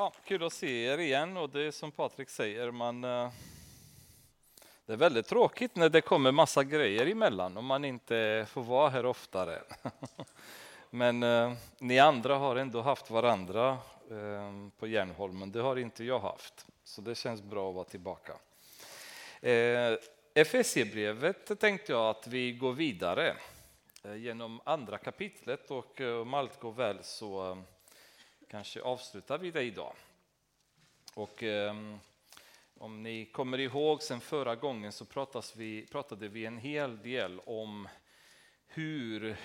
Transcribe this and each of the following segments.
Ja, kul att se er igen och det är som Patrik säger, man, eh, det är väldigt tråkigt när det kommer massa grejer emellan och man inte får vara här oftare. Men eh, ni andra har ändå haft varandra eh, på Järnholmen, det har inte jag haft. Så det känns bra att vara tillbaka. FSC-brevet tänkte jag att vi går vidare genom andra kapitlet och om allt går väl så kanske avslutar vi det idag. Och ehm, om ni kommer ihåg sen förra gången så vi, pratade vi en hel del om hur eh,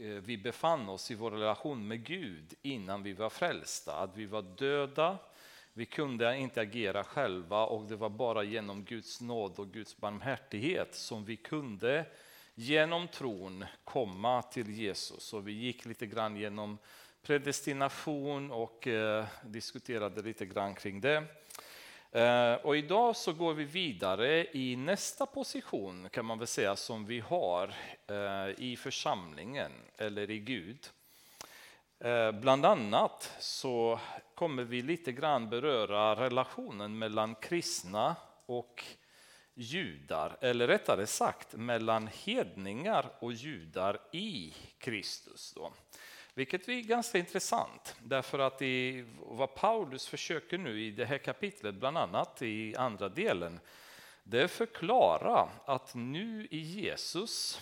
vi befann oss i vår relation med Gud innan vi var frälsta. Att vi var döda, vi kunde inte agera själva och det var bara genom Guds nåd och Guds barmhärtighet som vi kunde genom tron komma till Jesus. Och vi gick lite grann genom predestination och eh, diskuterade lite grann kring det. Eh, och idag så går vi vidare i nästa position kan man väl säga som vi har eh, i församlingen eller i Gud. Eh, bland annat så kommer vi lite grann beröra relationen mellan kristna och judar, eller rättare sagt mellan hedningar och judar i Kristus. Då. Vilket är ganska intressant, därför att i, vad Paulus försöker nu i det här kapitlet, bland annat i andra delen, det är förklara att nu i Jesus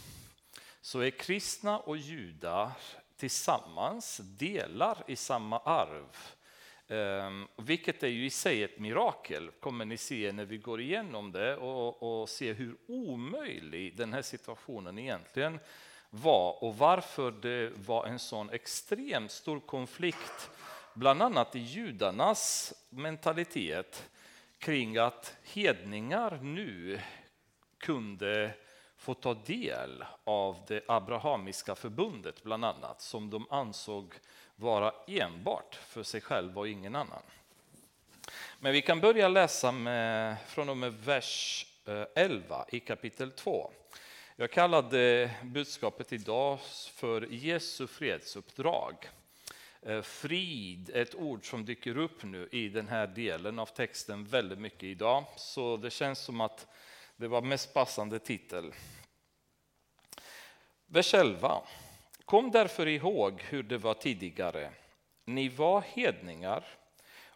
så är kristna och judar tillsammans delar i samma arv. Um, vilket är ju i sig ett mirakel, kommer ni se när vi går igenom det och, och se hur omöjlig den här situationen egentligen var och varför det var en sån extremt stor konflikt, bland annat i judarnas mentalitet kring att hedningar nu kunde få ta del av det abrahamiska förbundet, bland annat, som de ansåg vara enbart för sig själva och ingen annan. Men vi kan börja läsa med, från och med vers eh, 11 i kapitel 2. Jag kallade budskapet idag för Jesu fredsuppdrag. Eh, frid är ett ord som dyker upp nu i den här delen av texten väldigt mycket idag. Så det känns som att det var mest passande titel. Vers 11. Kom därför ihåg hur det var tidigare. Ni var hedningar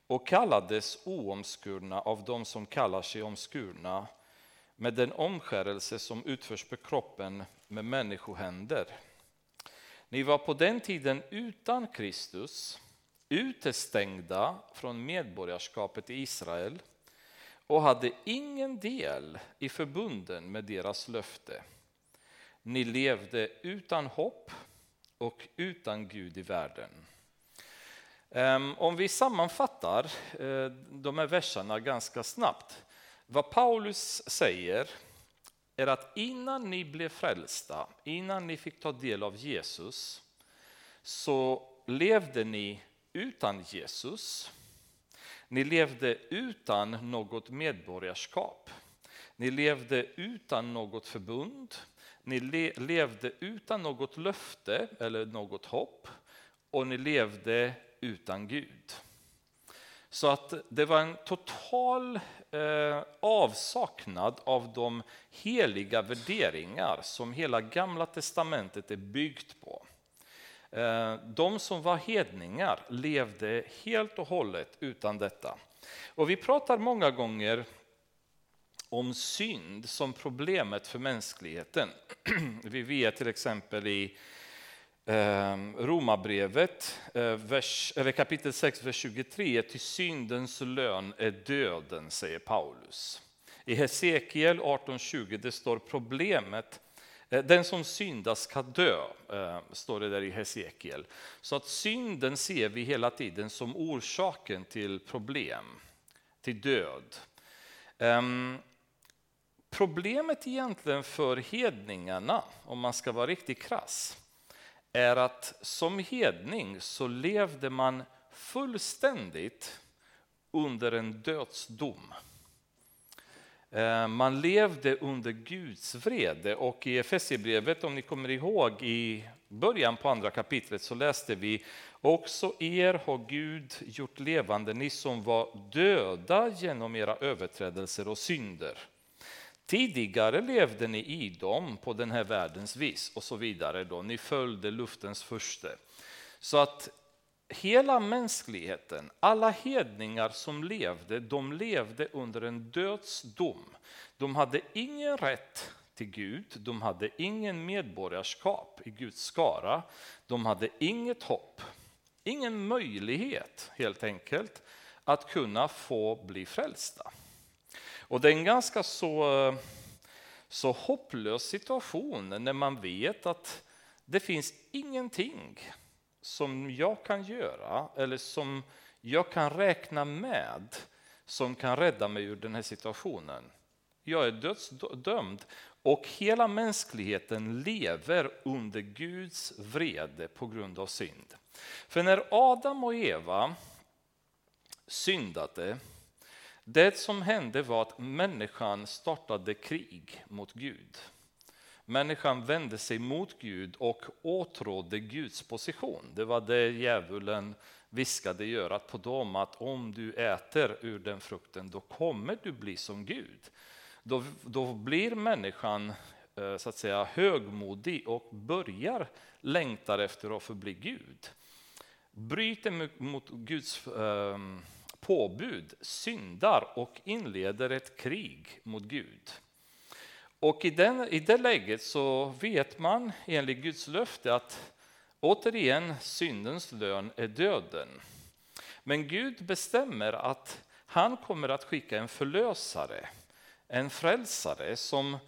och kallades oomskurna av dem som kallar sig omskurna med den omskärelse som utförs på kroppen med människohänder. Ni var på den tiden utan Kristus, utestängda från medborgarskapet i Israel och hade ingen del i förbunden med deras löfte. Ni levde utan hopp och utan Gud i världen. Ehm, om vi sammanfattar eh, de här verserna ganska snabbt. Vad Paulus säger är att innan ni blev frälsta, innan ni fick ta del av Jesus, så levde ni utan Jesus. Ni levde utan något medborgarskap. Ni levde utan något förbund. Ni le levde utan något löfte eller något hopp. Och ni levde utan Gud. Så att det var en total eh, avsaknad av de heliga värderingar som hela gamla testamentet är byggt på. Eh, de som var hedningar levde helt och hållet utan detta. Och vi pratar många gånger om synd som problemet för mänskligheten. Vi vet till exempel i Ehm, Romarbrevet, eh, vers, eller kapitel 6, vers 23. Till syndens lön är döden, säger Paulus. I Hesekiel 18.20 det står problemet eh, den som syndar ska dö, eh, står det där i Hesekiel. Så att synden ser vi hela tiden som orsaken till problem, till död. Ehm, problemet egentligen för hedningarna, om man ska vara riktigt krass, är att som hedning så levde man fullständigt under en dödsdom. Eh, man levde under Guds vrede och i Efesierbrevet, om ni kommer ihåg, i början på andra kapitlet så läste vi också er har Gud gjort levande, ni som var döda genom era överträdelser och synder. Tidigare levde ni i dem på den här världens vis och så vidare. Då. Ni följde luftens furste. Så att hela mänskligheten, alla hedningar som levde, de levde under en dödsdom. De hade ingen rätt till Gud, de hade ingen medborgarskap i Guds skara, de hade inget hopp, ingen möjlighet helt enkelt att kunna få bli frälsta. Och det är en ganska så, eh, så hopplös situation när man vet att det finns ingenting som jag kan göra eller som jag kan räkna med som kan rädda mig ur den här situationen. Jag är dödsdömd och hela mänskligheten lever under Guds vrede på grund av synd. För när Adam och Eva syndade det som hände var att människan startade krig mot Gud. Människan vände sig mot Gud och åtrådde Guds position. Det var det djävulen viskade i örat på dem att om du äter ur den frukten då kommer du bli som Gud. Då, då blir människan eh, så att säga högmodig och börjar längta efter att förbli Gud. Bryter mot Guds eh, påbud syndar och inleder ett krig mot Gud. Och i, den, i det läget så vet man enligt Guds löfte att återigen syndens lön är döden. Men Gud bestämmer att han kommer att skicka en förlösare, en frälsare som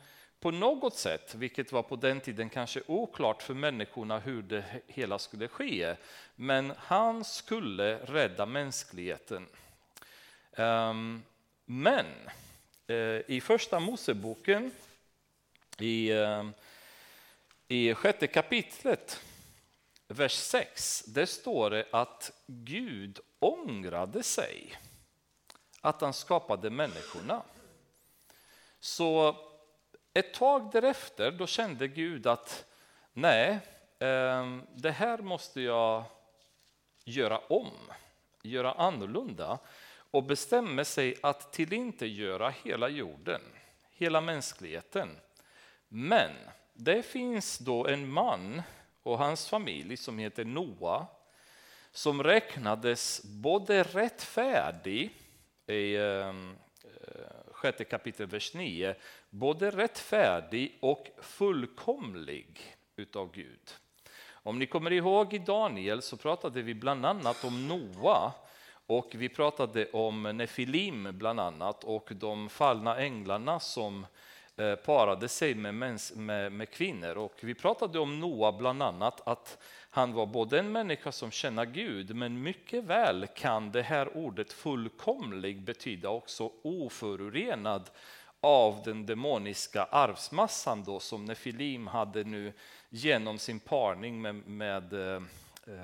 på något sätt, vilket var på den tiden kanske oklart för människorna hur det hela skulle ske, men han skulle rädda mänskligheten. Ehm, men eh, i första Moseboken, i, eh, i sjätte kapitlet, vers 6, där står det att Gud ångrade sig att han skapade människorna. Så ett tag därefter då kände Gud att nej, ehm, det här måste jag göra om, göra annorlunda och bestämmer sig att tillintetgöra hela jorden, hela mänskligheten. Men det finns då en man och hans familj som heter Noa som räknades både rättfärdig i ehm, eh, sjätte kapitel, vers 9, både rättfärdig och fullkomlig utav Gud. Om ni kommer ihåg i Daniel så pratade vi bland annat om Noa och vi pratade om Nefilim bland annat och de fallna änglarna som eh, parade sig med, mäns, med, med, kvinnor. Och vi pratade om Noa bland annat att han var både en människa som känner Gud men mycket väl kan det här ordet fullkomlig betyda också oförorenad av den demoniska arvsmassan då, som Nefilim hade nu genom sin parning med, med eh, eh,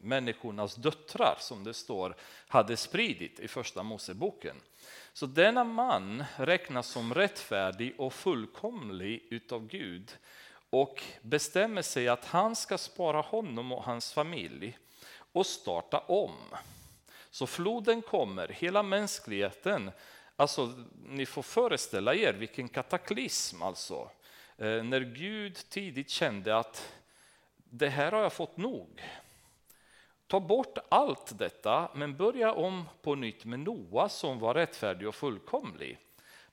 människornas döttrar, som det står, hade spridit i första Moseboken. Så denna man räknas som rättfärdig och fullkomlig utav Gud och bestämmer sig att han ska spara honom och hans familj och starta om. Så floden kommer, hela mänskligheten. Alltså, ni får föreställa er vilken kataklysm alltså. Eh, när Gud tidigt kände att det här har jag fått nog. Ta bort allt detta, men börja om på nytt med Noa som var rättfärdig och fullkomlig.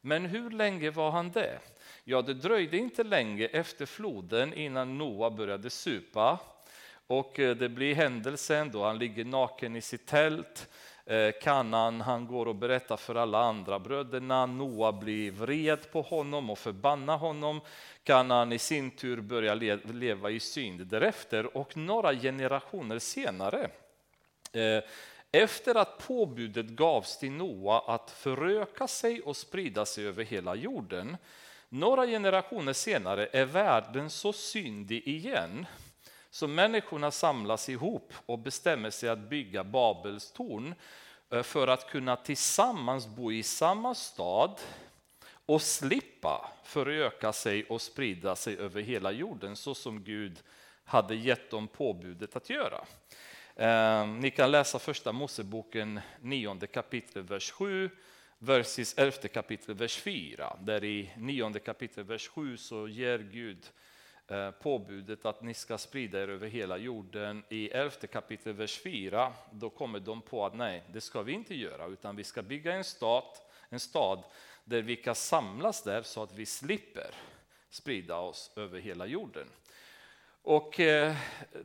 Men hur länge var han det? Ja, det dröjde inte länge efter floden innan Noa började supa. Och eh, det blir händelsen då han ligger naken i sitt tält. Eh, Kanan han går och berättar för alla andra bröderna. Noa blir vred på honom och förbannar honom. Kanan i sin tur börjar leva i synd därefter. Och några generationer senare eh, efter att påbudet gavs till Noa att föröka sig och sprida sig över hela jorden, några generationer senare är världen så syndig igen så människorna samlas ihop och bestämmer sig att bygga Babels torn eh, för att kunna tillsammans bo i samma stad och slippa föröka sig och sprida sig över hela jorden så som Gud hade gett dem påbudet att göra. Eh, ni kan läsa första Moseboken 9 kapitel vers 7, versus 11 kapitel vers 4. Där i 9 kapitel vers 7 så ger Gud eh, Eh, påbudet att ni ska sprida er över hela jorden. I 11 kapitel vers 4 då kommer de på att nej, det ska vi inte göra utan vi ska bygga en stad, en stad där vi kan samlas där så att vi slipper sprida oss över hela jorden. Och eh,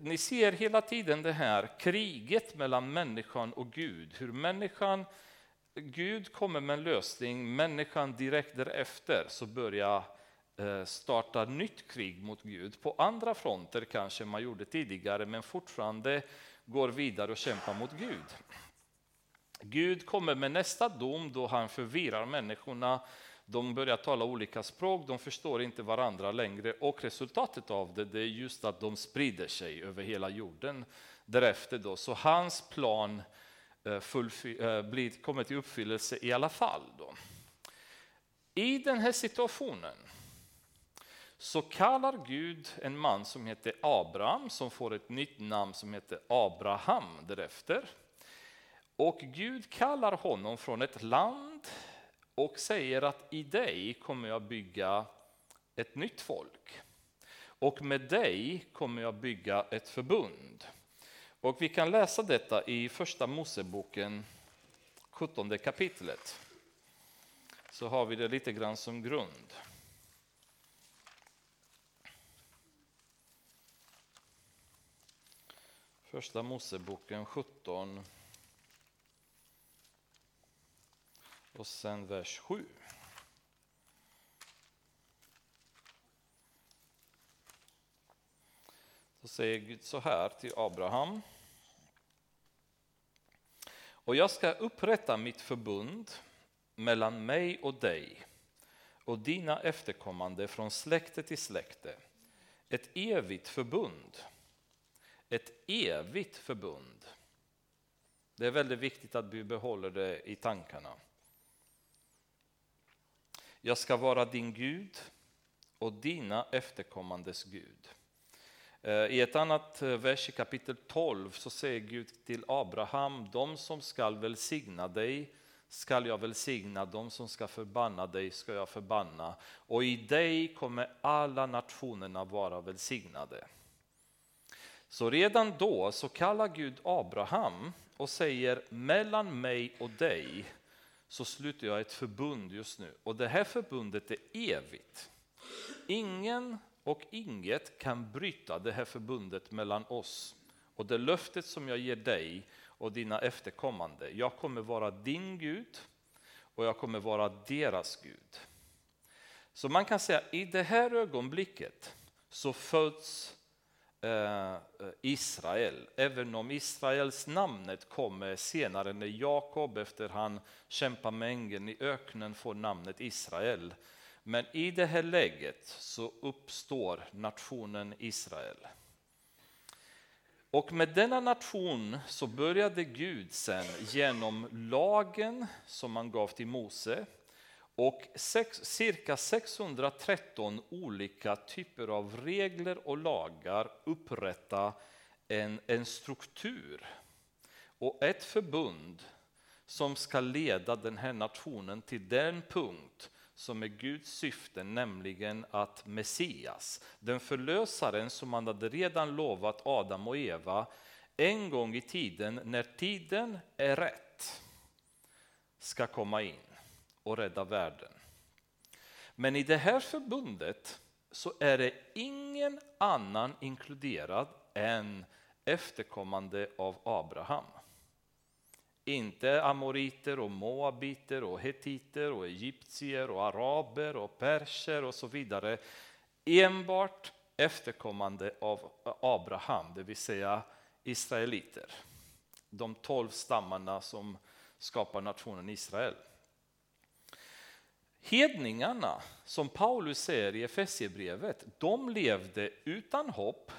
ni ser hela tiden det här kriget mellan människan och Gud. Hur människan, Gud kommer med en lösning, människan direkt därefter så börjar Eh, starta nytt krig mot Gud. På andra fronter kanske man gjorde tidigare men fortfarande går vidare och kämpar mot Gud. Gud kommer med nästa dom då han förvirrar människorna de börjar tala olika språk, de förstår inte varandra längre och resultatet av det, det är just att de sprider sig över hela jorden därefter. Då. Så hans plan eh, eh, blir, kommer till uppfyllelse i alla fall. Då. I den här situationen så kallar Gud en man som heter Abraham som får ett nytt namn som heter Abraham därefter. Och Gud kallar honom från ett land och säger att i dig kommer jag bygga ett nytt folk. Och med dig kommer jag bygga ett förbund. Och vi kan läsa detta i första Moseboken 17 kapitlet. Så har vi det lite grann som grund. Första Moseboken 17 och sen vers 7. Så säger Gud så här till Abraham. Och jag ska upprätta mitt förbund mellan mig och dig och dina efterkommande från släkte till släkte. Ett evigt förbund. Ett evigt förbund. Det är väldigt viktigt att vi behåller det i tankarna. Jag ska vara din Gud och dina efterkommandes Gud. Eh, I ett annat eh, vers i kapitel 12 så säger Gud till Abraham, de som skall välsigna dig skall jag välsigna, de som ska förbanna dig ska jag förbanna. Och i dig kommer alla nationerna vara välsignade. Så redan då så kallar Gud Abraham och säger mellan mig och dig så sluter jag ett förbund just nu. Och det här förbundet är evigt. Ingen och inget kan bryta det här förbundet mellan oss. Och det löftet som jag ger dig och dina efterkommande. Jag kommer vara din Gud och jag kommer vara deras Gud. Så man kan säga i det här ögonblicket så föds Eh, eh, Israel, även om Israels namnet kommer senare när Jakob efter han kämpar med ängeln i öknen får namnet Israel. Men i det här läget så uppstår nationen Israel. Och med denna nation så började Gud sen genom lagen som man gav till Mose och sex, cirka 613 olika typer av regler och lagar upprätta en, en struktur och ett förbund som ska leda den här nationen till den punkt som är Guds syfte, nämligen att Messias, den förlösaren som han hade redan lovat Adam och Eva en gång i tiden, när tiden är rätt, ska komma in och rädda världen. Men i det här förbundet så är det ingen annan inkluderad än efterkommande av Abraham. Inte amoriter och moabiter och hetiter och egyptier och araber och perser och så vidare. Enbart efterkommande av Abraham, det vill säga israeliter. De tolv stammarna som skapar nationen Israel. Hedningarna, som Paulus säger i Efesierbrevet, de levde utan hopp,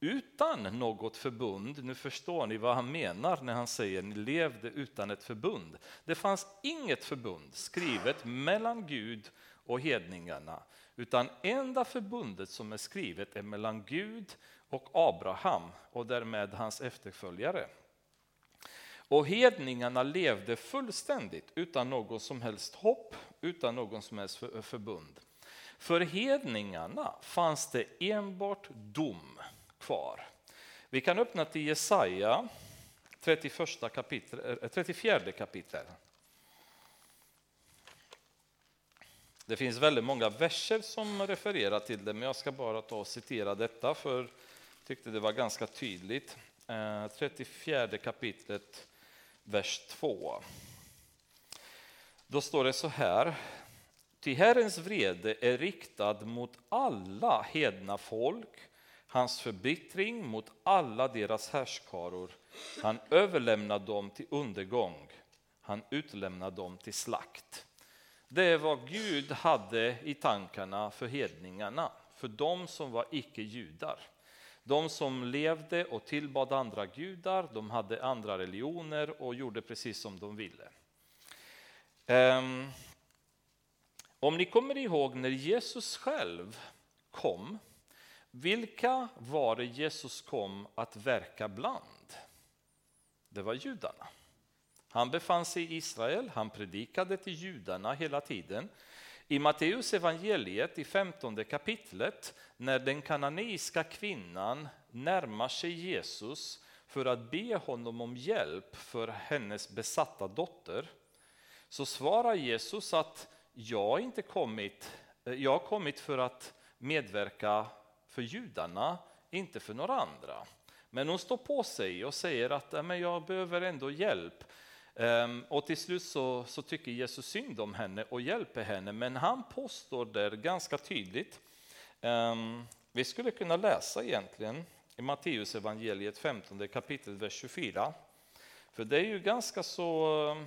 utan något förbund. Nu förstår ni vad han menar när han säger ni levde utan ett förbund. Det fanns inget förbund skrivet mellan Gud och hedningarna, utan enda förbundet som är skrivet är mellan Gud och Abraham och därmed hans efterföljare. Och hedningarna levde fullständigt utan något som helst hopp, utan någon som helst förbund. För hedningarna fanns det enbart dom kvar. Vi kan öppna till Jesaja 31 kapitel, eh, eh, 34 kapitel. Det finns väldigt många verser som refererar till det, men jag ska bara ta och citera detta för jag tyckte det var ganska tydligt. Eh, 34 kapitlet, vers 2. Då står det så här. Ty Herrens vrede är riktad mot alla hedna folk, hans förbittring mot alla deras härskaror. Han överlämnar dem till undergång, han utlämnar dem till slakt. Det är vad Gud hade i tankarna för hedningarna, för de som var icke-judar. De som levde och tillbad andra gudar, de hade andra religioner och gjorde precis som de ville. Ehm, om ni kommer ihåg när Jesus själv kom, vilka var det Jesus kom att verka bland? Det var judarna. Han befann sig i Israel, han predikade till judarna hela tiden. I Matteus evangeliet i 15 kapitlet, när den kananeiska kvinnan närmar sig Jesus för att be honom om hjälp för hennes besatta dotter, så svarar Jesus att jag inte kommit, eh, jag har kommit för att medverka för judarna, inte för några andra. Men hon står på sig och säger att men jag behöver ändå hjälp. Ehm, och till slut så, så, tycker Jesus synd om henne och hjälper henne, men han påstår där ganska tydligt. Ehm, vi skulle kunna läsa egentligen i Matteus evangeliet 15 kapitel, vers 24. För det är ju ganska så,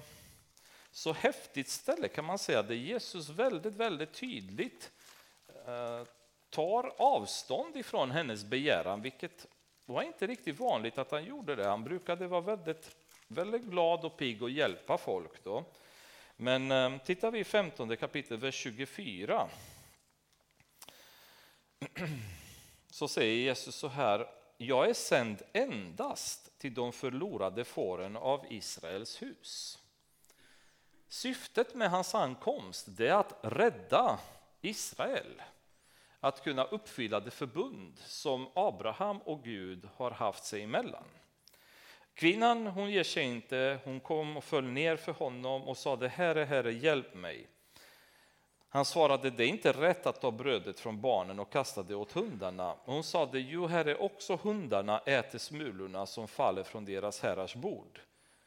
så häftigt ställe kan man säga, där Jesus väldigt, väldigt tydligt eh, tar avstånd ifrån hennes begäran, vilket var inte riktigt vanligt att han gjorde det. Han brukade vara väldigt väldigt glad och pigg och hjälpa folk. Då. Men eh, tittar vi i 15 kapitel, vers 24. Så säger Jesus så här, jag är sänd endast till de förlorade fåren av Israels hus. Syftet med hans ankomst är att rädda Israel, att kunna uppfylla det förbund som Abraham och Gud har haft sig emellan. Kvinnan hon ger sig inte, hon kom och föll ner för honom och sade Herre, Herre, hjälp mig. Han svarade, det är inte rätt att ta brödet från barnen och kasta det åt hundarna. Hon sade, jo herre, också hundarna äter smulorna som faller från deras herrars bord.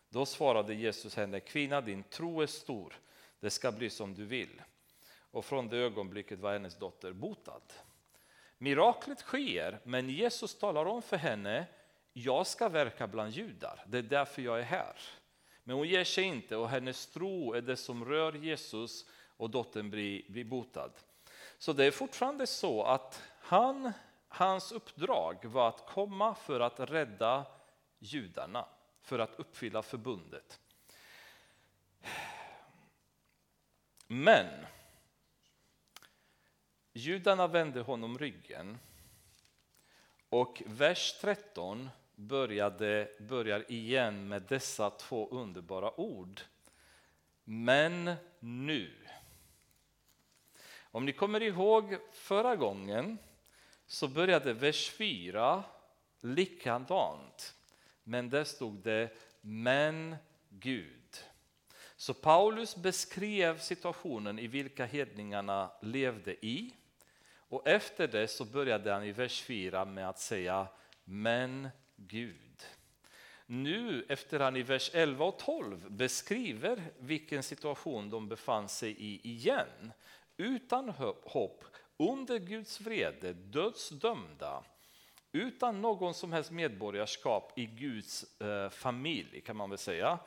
Då svarade Jesus henne, kvinna din tro är stor, det ska bli som du vill. Och från det ögonblicket var hennes dotter botad. Miraklet sker, men Jesus talar om för henne jag ska verka bland judar, det är därför jag är här. Men hon ger sig inte och hennes tro är det som rör Jesus och dottern blir, blir botad. Så det är fortfarande så att han, hans uppdrag var att komma för att rädda judarna, för att uppfylla förbundet. Men judarna vände honom ryggen och vers 13 började, börjar igen med dessa två underbara ord. Men nu. Om ni kommer ihåg förra gången så började vers 4 likadant. Men där stod det men Gud. Så Paulus beskrev situationen i vilka hedningarna levde i. Och efter det så började han i vers 4 med att säga men Gud. Nu efter han i vers 11 och 12 beskriver vilken situation de befann sig i igen. Utan hopp, under Guds vrede, dödsdömda utan någon som helst medborgarskap i Guds eh, familj kan man väl säga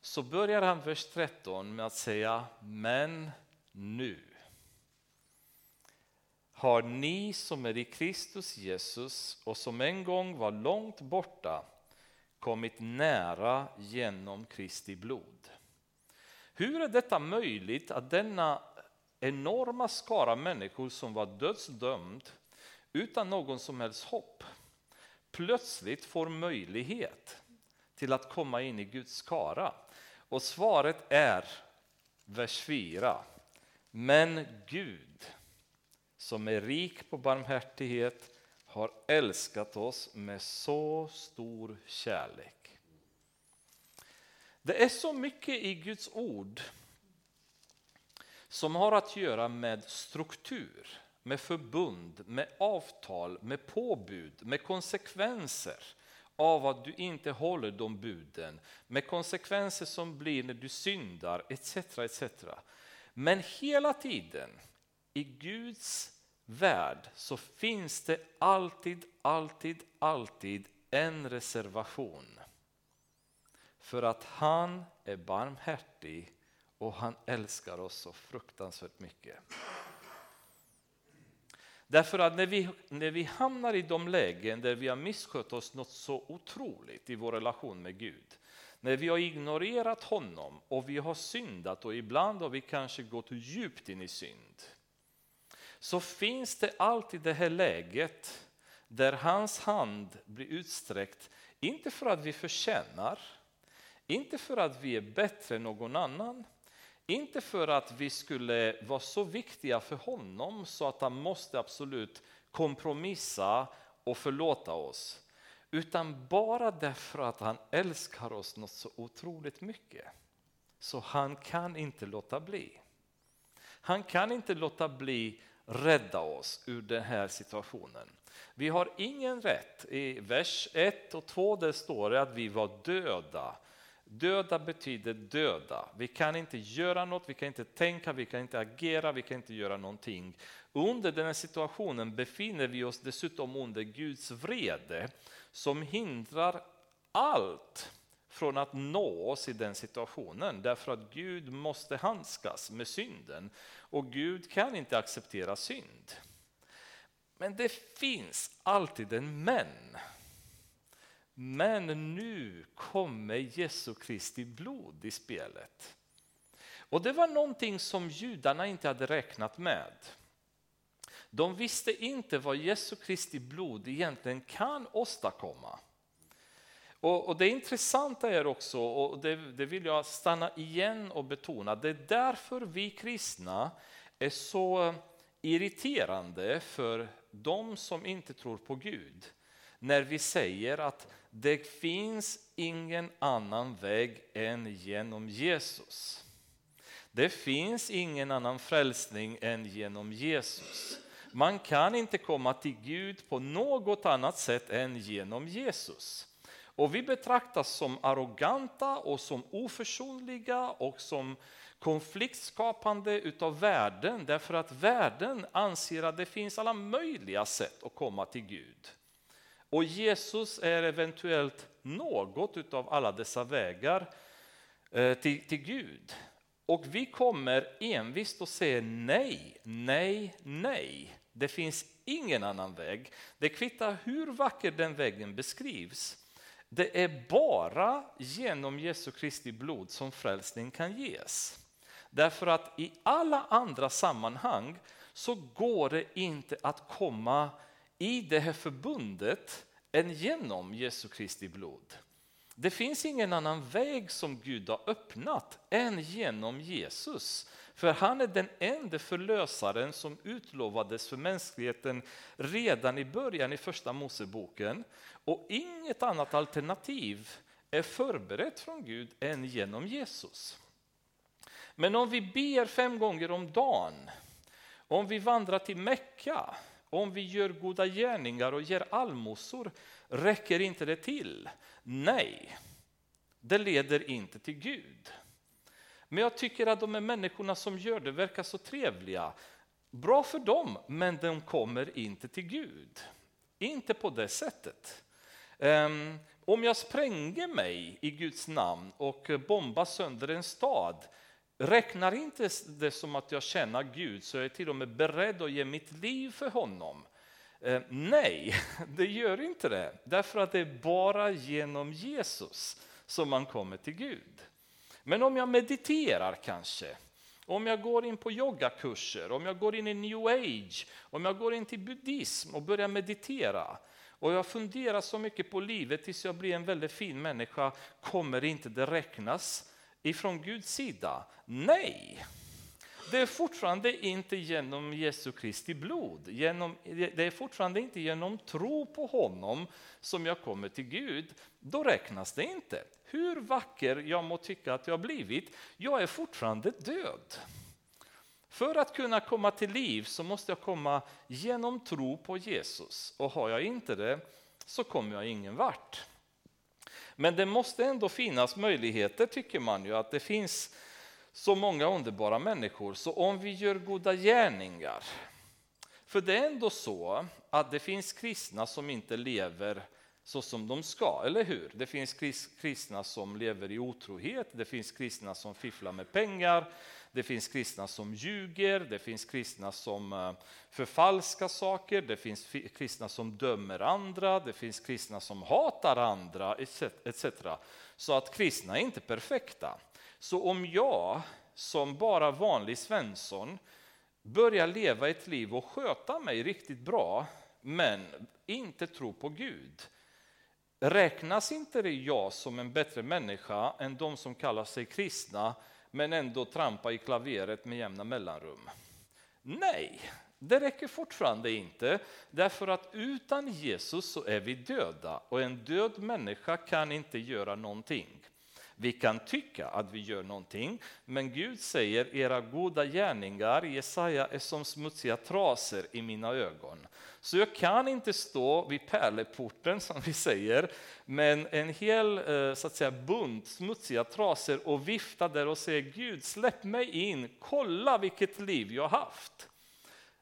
så börjar han vers 13 med att säga men nu har ni som är i Kristus Jesus och som en gång var långt borta kommit nära genom Kristi blod. Hur är detta möjligt att denna enorma skara människor som var dödsdömd utan någon som helst hopp plötsligt får möjlighet till att komma in i Guds skara? Och svaret är vers 4. Men Gud som är rik på barmhärtighet har älskat oss med så stor kärlek. Det är så mycket i Guds ord som har att göra med struktur, med förbund, med avtal, med påbud, med konsekvenser av att du inte håller de buden, med konsekvenser som blir när du syndar etc. etc. Men hela tiden i Guds värld så finns det alltid, alltid, alltid en reservation. För att han är barmhärtig och han älskar oss så fruktansvärt mycket. Därför att när vi, när vi hamnar i de lägen där vi har misskött oss något så otroligt i vår relation med Gud, när vi har ignorerat honom och vi har syndat och ibland har vi kanske gått djupt in i synd, så finns det alltid det här läget där hans hand blir utsträckt, inte för att vi förtjänar, inte för att vi är bättre än någon annan, inte för att vi skulle vara så viktiga för honom så att han måste absolut kompromissa och förlåta oss. Utan bara därför att han älskar oss något så otroligt mycket. Så han kan inte låta bli. Han kan inte låta bli rädda oss ur den här situationen. Vi har ingen rätt. I vers 1 och 2 där står det att vi var döda Döda betyder döda. Vi kan inte göra något, vi kan inte tänka, vi kan inte agera, vi kan inte göra någonting. Under den här situationen befinner vi oss dessutom under Guds vrede som hindrar allt från att nå oss i den situationen därför att Gud måste handskas med synden och Gud kan inte acceptera synd. Men det finns alltid en men. Men nu kommer Jesu Kristi blod i spelet. Och det var någonting som judarna inte hade räknat med. De visste inte vad Jesu Kristi blod egentligen kan åstadkomma. Och, och det intressanta är också, och det, det vill jag stanna igen och betona, det är därför vi kristna är så irriterande för de som inte tror på Gud. När vi säger att det finns ingen annan väg än genom Jesus. Det finns ingen annan frälsning än genom Jesus. Man kan inte komma till Gud på något annat sätt än genom Jesus. Och vi betraktas som arroganta och som oförsonliga och som konfliktskapande utav världen därför att världen anser att det finns alla möjliga sätt att komma till Gud. Och Jesus är eventuellt något av alla dessa vägar eh, till, till Gud. Och vi kommer envist att säga nej, nej, nej. Det finns ingen annan väg. Det kvittar hur vacker den vägen beskrivs. Det är bara genom Jesu Kristi blod som frälsning kan ges. Därför att i alla andra sammanhang så går det inte att komma i det här förbundet än genom Jesu Kristi blod. Det finns ingen annan väg som Gud har öppnat än genom Jesus. För han är den enda förlösaren som utlovades för mänskligheten redan i början i första Moseboken. Och inget annat alternativ är förberett från Gud än genom Jesus. Men om vi ber fem gånger om dagen, om vi vandrar till Mecka, om vi gör goda gärningar och ger allmosor, räcker inte det till? Nej, det leder inte till Gud. Men jag tycker att de här människorna som gör det verkar så trevliga. Bra för dem, men de kommer inte till Gud. Inte på det sättet. Ehm, om jag spränger mig i Guds namn och bombar sönder en stad, räknar inte det som att jag känner Gud så jag är till och med beredd att ge mitt liv för honom. Ehm, nej, det gör inte det. Därför att det är bara genom Jesus som man kommer till Gud. Men om jag mediterar kanske, om jag går in på yogakurser, om jag går in i new age, om jag går in till buddhism och börjar meditera och jag funderar så mycket på livet tills jag blir en väldigt fin människa, kommer inte det räknas ifrån Guds sida? Nej, det är fortfarande inte genom Jesu Kristi blod. Genom, det är fortfarande inte genom tro på honom som jag kommer till Gud. Då räknas det inte. Hur vacker jag må tycka att jag blivit, jag är fortfarande död. För att kunna komma till liv så måste jag komma genom tro på Jesus. Och har jag inte det så kommer jag ingen vart. Men det måste ändå finnas möjligheter tycker man ju att det finns så många underbara människor. Så om vi gör goda gärningar, för det är ändå så att det finns kristna som inte lever så som de ska, eller hur? Det finns kristna som lever i otrohet, det finns kristna som fifflar med pengar, det finns kristna som ljuger, det finns kristna som eh, förfalskar saker, det finns kristna som dömer andra, det finns kristna som hatar andra etc. Så att kristna är inte perfekta. Så om jag som bara vanlig Svensson börjar leva ett liv och sköta mig riktigt bra men inte tror på Gud räknas inte det jag som en bättre människa än de som kallar sig kristna men ändå trampa i klaveret med jämna mellanrum? Nej, det räcker fortfarande inte, därför att utan Jesus så är vi döda och en död människa kan inte göra någonting. Vi kan tycka att vi gör någonting, men Gud säger era goda gärningar, Jesaja, är som smutsiga trasor i mina ögon. Så jag kan inte stå vid pärleporten, som vi säger, med en hel eh, så att säga, bunt smutsiga trasor och vifta där och säga Gud, släpp mig in, kolla vilket liv jag haft.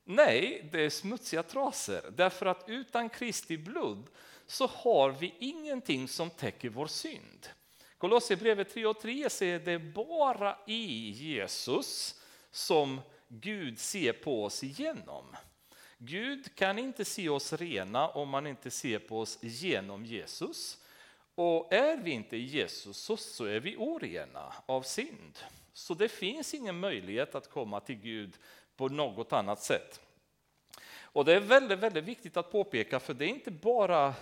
Nej, det är smutsiga trasor, därför att utan Kristi blod så har vi ingenting som täcker vår synd. Kolosserbrevet 3 och 3 säger det bara i Jesus som Gud ser på oss igenom. Gud kan inte se oss rena om man inte ser på oss genom Jesus. Och är vi inte i Jesus så, är vi orena av synd. Så det finns ingen möjlighet att komma till Gud på något annat sätt. Och det är väldigt, väldigt viktigt att påpeka, för det är inte bara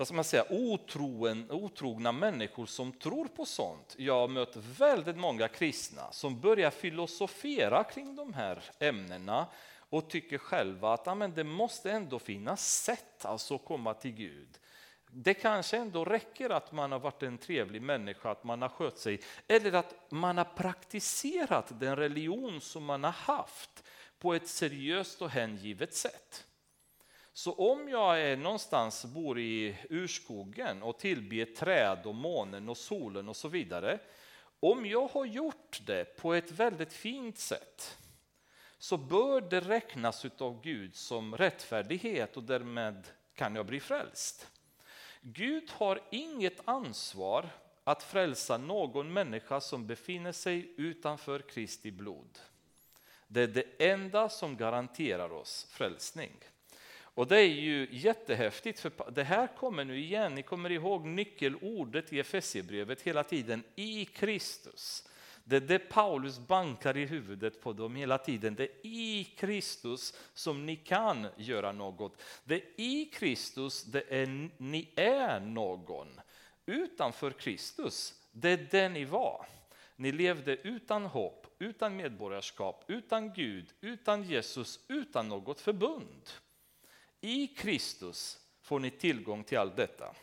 vad ska man säga, otroen, otrogna människor som tror på sånt. Jag har mött väldigt många kristna som börjar filosofera kring de här ämnena och tycker själva att amen, det måste ändå finnas sätt alltså att komma till Gud. Det kanske ändå räcker att man har varit en trevlig människa, att man har skött sig, eller att man har praktiserat den religion som man har haft på ett seriöst och hängivet sätt. Så om jag är någonstans, bor i urskogen och tillber träd och månen och solen och så vidare. Om jag har gjort det på ett väldigt fint sätt så bör det räknas av Gud som rättfärdighet och därmed kan jag bli frälst. Gud har inget ansvar att frälsa någon människa som befinner sig utanför Kristi blod. Det är det enda som garanterar oss frälsning. Och det är ju jättehäftigt, för det här kommer nu igen. Ni kommer ihåg nyckelordet i Efesierbrevet hela tiden, i Kristus. Det är det Paulus bankar i huvudet på dem hela tiden. Det är i Kristus som ni kan göra något. Det är i Kristus det är, ni är någon. Utanför Kristus, det är det ni var. Ni levde utan hopp, utan medborgarskap, utan Gud, utan Jesus, utan något förbund. I Kristus får ni tillgång till allt detta.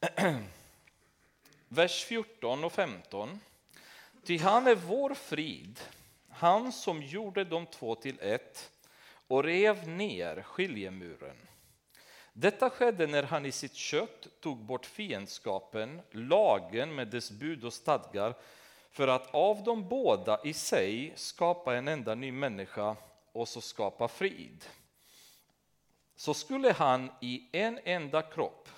Vers 14 och 15. Ty han är vår frid, han som gjorde de två till ett och rev ner skiljemuren. Detta skedde när han i sitt kött tog bort fiendskapen, lagen med dess bud och stadgar, för att av de båda i sig skapa en enda ny människa och så skapa frid. Så skulle han i en enda kropp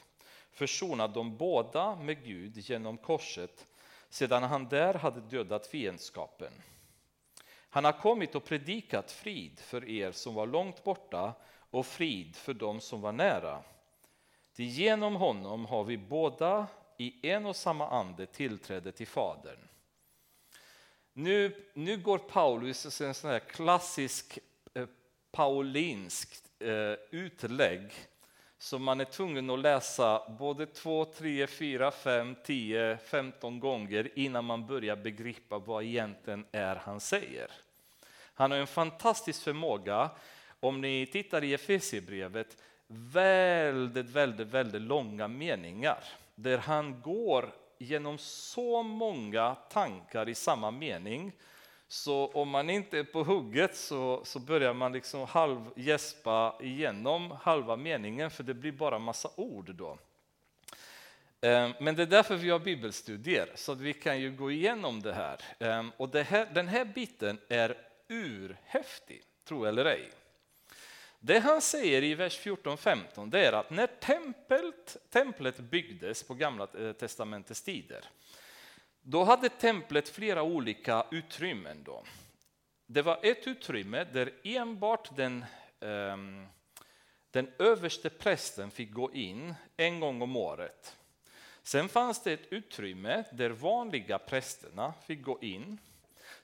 försona dem båda med Gud genom korset sedan han där hade dödat fiendskapen. Han har kommit och predikat frid för er som var långt borta och frid för dem som var nära. Till genom honom har vi båda i en och samma ande tillträde till Fadern. Nu, nu går Paulus en sån här klassisk eh, paulinsk eh, utlägg som man är tvungen att läsa både 2, 3, 4, 5, 10, 15 gånger innan man börjar begripa vad egentligen är han säger. Han har en fantastisk förmåga, om ni tittar i Efesierbrevet, väldigt, väldigt, väldigt långa meningar där han går genom så många tankar i samma mening så om man inte är på hugget så, så börjar man liksom halvgäspa igenom halva meningen för det blir bara massa ord då. Ehm, men det är därför vi har bibelstudier, så att vi kan ju gå igenom det här. Ehm, och det här, den här biten är urhäftig, tro eller ej. Det han säger i vers 14-15 är att när templet, templet byggdes på Gamla eh, testamentets tider då hade templet flera olika utrymmen. Då. Det var ett utrymme där enbart den, um, den överste prästen fick gå in en gång om året. Sen fanns det ett utrymme där vanliga prästerna fick gå in.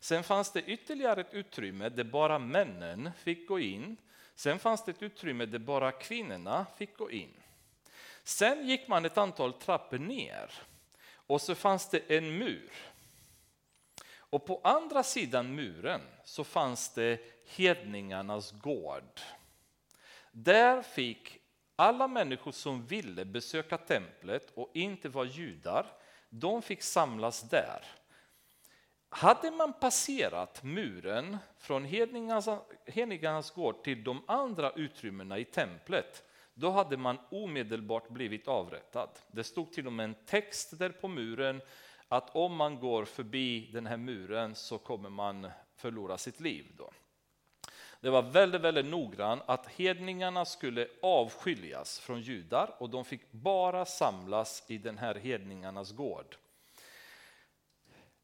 Sen fanns det ytterligare ett utrymme där bara männen fick gå in. Sen fanns det ett utrymme där bara kvinnorna fick gå in. Sen gick man ett antal trappor ner och så fanns det en mur. Och på andra sidan muren så fanns det hedningarnas gård. Där fick alla människor som ville besöka templet och inte var judar, de fick samlas där. Hade man passerat muren från hedningarnas gård till de andra utrymmena i templet då hade man omedelbart blivit avrättad. Det stod till och med en text där på muren att om man går förbi den här muren så kommer man förlora sitt liv. Då. Det var väldigt, väldigt noggrant att hedningarna skulle avskiljas från judar och de fick bara samlas i den här hedningarnas gård.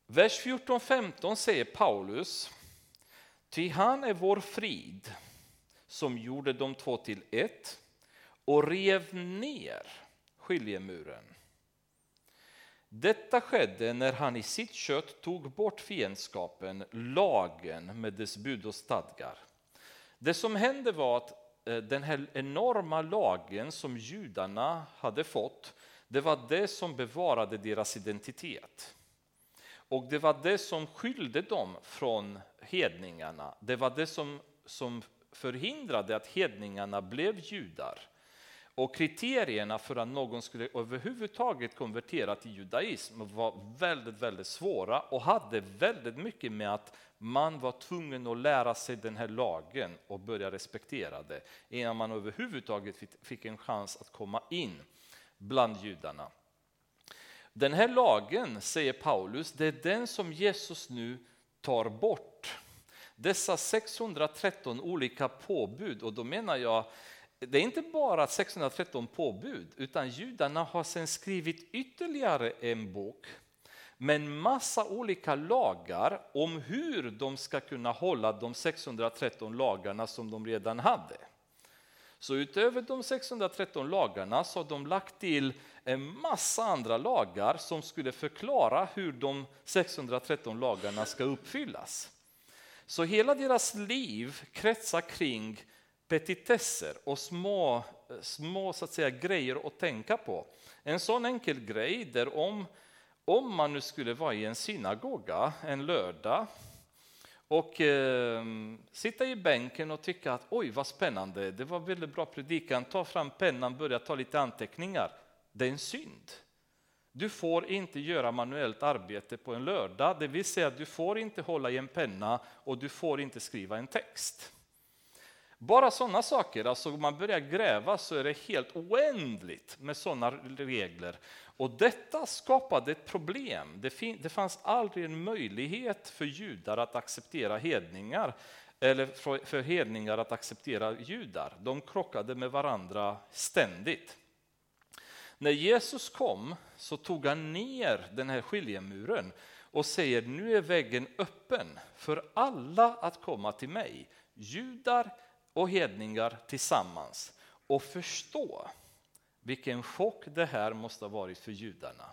Vers 14-15 säger Paulus, ty han är vår frid som gjorde de två till ett och rev ner skiljemuren. Detta skedde när han i sitt kött tog bort fiendskapen, lagen med dess bud och stadgar. Det som hände var att eh, den här enorma lagen som judarna hade fått, det var det som bevarade deras identitet. Och det var det som skilde dem från hedningarna. Det var det som, som förhindrade att hedningarna blev judar. Och kriterierna för att någon skulle överhuvudtaget konvertera till judaism var väldigt, väldigt svåra och hade väldigt mycket med att man var tvungen att lära sig den här lagen och börja respektera det innan man överhuvudtaget fick en chans att komma in bland judarna. Den här lagen, säger Paulus, det är den som Jesus nu tar bort. Dessa 613 olika påbud, och då menar jag det är inte bara 613 påbud, utan judarna har sen skrivit ytterligare en bok med en massa olika lagar om hur de ska kunna hålla de 613 lagarna som de redan hade. Så utöver de 613 lagarna så har de lagt till en massa andra lagar som skulle förklara hur de 613 lagarna ska uppfyllas. Så hela deras liv kretsar kring petitesser och små, små så att säga, grejer att tänka på. En sån enkel grej där om, om man nu skulle vara i en synagoga en lördag och eh, sitta i bänken och tycka att oj vad spännande, det var väldigt bra predikan, ta fram pennan, börja ta lite anteckningar. Det är en synd. Du får inte göra manuellt arbete på en lördag, det vill säga du får inte hålla i en penna och du får inte skriva en text. Bara sådana saker, alltså om man börjar gräva så är det helt oändligt med sådana regler. Och detta skapade ett problem. Det, det fanns aldrig en möjlighet för judar att acceptera hedningar eller för hedningar att acceptera judar. De krockade med varandra ständigt. När Jesus kom så tog han ner den här skiljemuren och säger nu är vägen öppen för alla att komma till mig, judar och hedningar tillsammans och förstå vilken chock det här måste ha varit för judarna.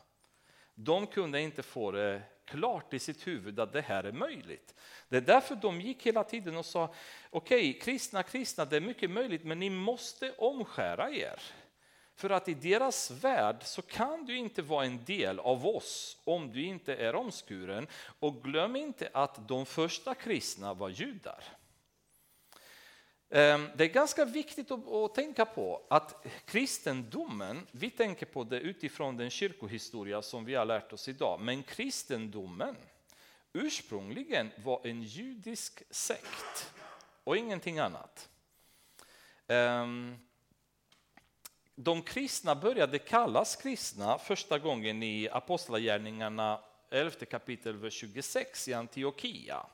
De kunde inte få det klart i sitt huvud att det här är möjligt. Det är därför de gick hela tiden och sa okej, okay, kristna, kristna, det är mycket möjligt, men ni måste omskära er. För att i deras värld så kan du inte vara en del av oss om du inte är omskuren. Och glöm inte att de första kristna var judar. Ehm, det är ganska viktigt att tänka på att kristendomen, vi tänker på det utifrån den kyrkohistoria som vi har lärt oss idag, men kristendomen ursprungligen var en judisk sekt och ingenting annat. Ehm, de kristna började kallas kristna första gången i Apostlagärningarna 11 kapitel vers 26 i Antiochia.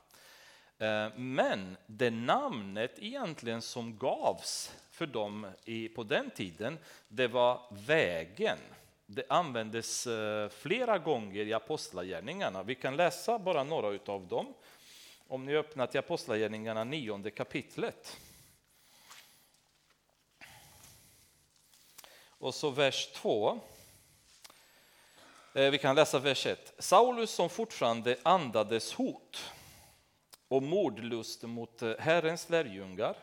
Eh, men det namnet egentligen som gavs för dem på den tiden, det var vägen. Det användes eh, flera gånger i Apostlagärningarna. Vi kan läsa bara några av dem. Om ni öppnar till Apostlagärningarna nionde kapitlet. Och så vers 2. Eh, vi kan läsa vers 1. Saulus som fortfarande andades hot och mordlust mot eh, Herrens lärjungar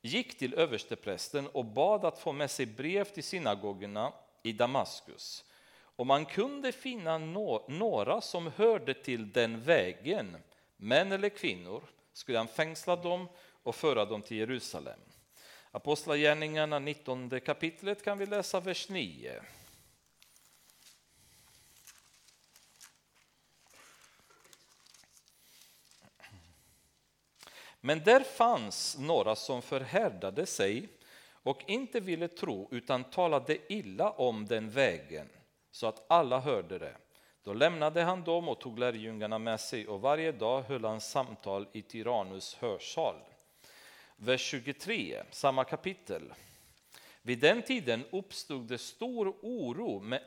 gick till översteprästen och bad att få med sig brev till synagogorna i Damaskus. Och man kunde finna några som hörde till den vägen, män eller kvinnor, skulle han fängsla dem och föra dem till Jerusalem. Apostlagärningarna 19 kapitlet kan vi läsa vers 9. Men där fanns några som förhärdade sig och inte ville tro utan talade illa om den vägen så att alla hörde det. Då lämnade han dem och tog lärjungarna med sig och varje dag höll han samtal i Tyrannus hörsal. Vers 23, samma kapitel. Vid den tiden uppstod det stor oro med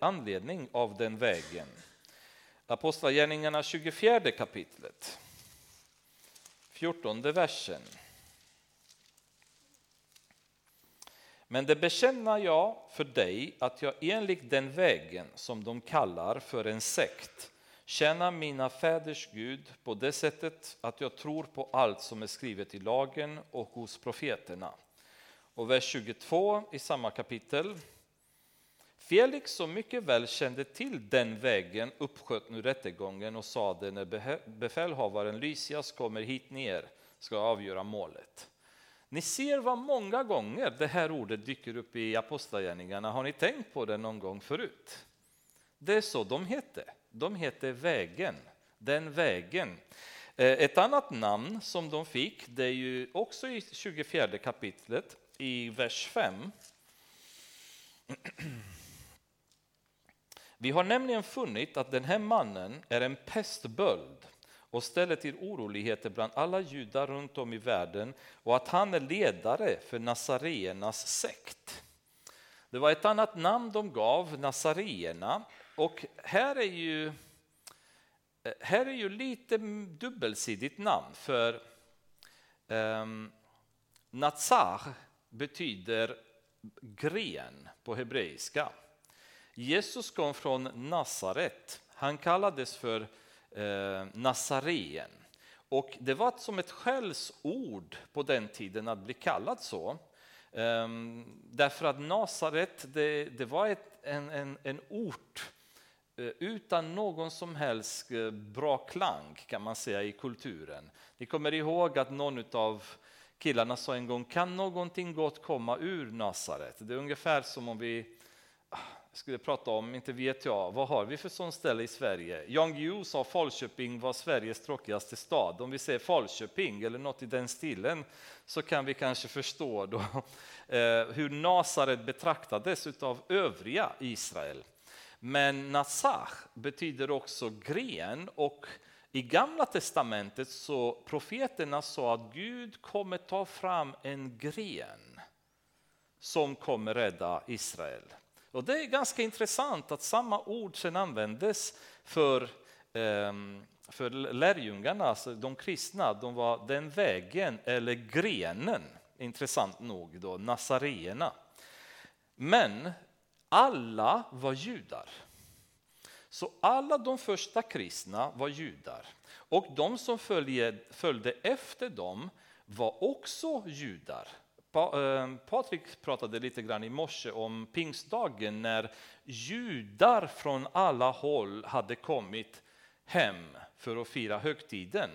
anledning av den vägen. Apostlagärningarna 24 kapitlet. 14 versen. Men det bekänner jag för dig att jag enligt den vägen som de kallar för en sekt tjänar mina fäders Gud på det sättet att jag tror på allt som är skrivet i lagen och hos profeterna. Och vers 22 i samma kapitel. Felix som mycket väl kände till den vägen uppsköt nu rättegången och sade när befälhavaren Lysias kommer hit ner ska avgöra målet. Ni ser vad många gånger det här ordet dyker upp i Apostlagärningarna. Har ni tänkt på det någon gång förut? Det är så de hette. De hette Vägen, den vägen. Eh, ett annat namn som de fick, det är ju också i 24 kapitlet i vers 5. Vi har nämligen funnit att den här mannen är en pestböld och ställer till oroligheter bland alla judar runt om i världen och att han är ledare för nasareernas sekt. Det var ett annat namn de gav, nasareerna, och här är ju, eh, här är ju lite dubbelsidigt namn för um, Nazar betyder gren på hebreiska. Jesus kom från Nasaret. Han kallades för eh, Nazareen. Och det var som ett skällsord på den tiden att bli kallad så. Ehm, därför att Nasaret, det, det var ett, en, en, en ort eh, utan någon som helst eh, bra klang kan man säga i kulturen. Ni kommer ihåg att någon av killarna sa en gång, kan någonting gott komma ur Nasaret? Det är ungefär som om vi ah, skulle prata om, inte vet jag, vad har vi för sån ställe i Sverige? Jan Guillou sa Falköping var Sveriges tråkigaste stad. Om vi säger Falköping eller något i den stilen så kan vi kanske förstå då, eh, hur Nasaret betraktades av övriga Israel. Men Nasach betyder också gren och i Gamla testamentet så profeterna sa att Gud kommer ta fram en gren som kommer rädda Israel. Och det är ganska intressant att samma ord sen användes för, ehm, för lärjungarna, alltså de kristna. De var den vägen, eller grenen, intressant nog, då, nasareerna. Men alla var judar. Så alla de första kristna var judar. Och de som följde efter dem var också judar. Ehm, Patrik pratade lite grann i morse om pingstdagen när judar från alla håll hade kommit hem för att fira högtiden.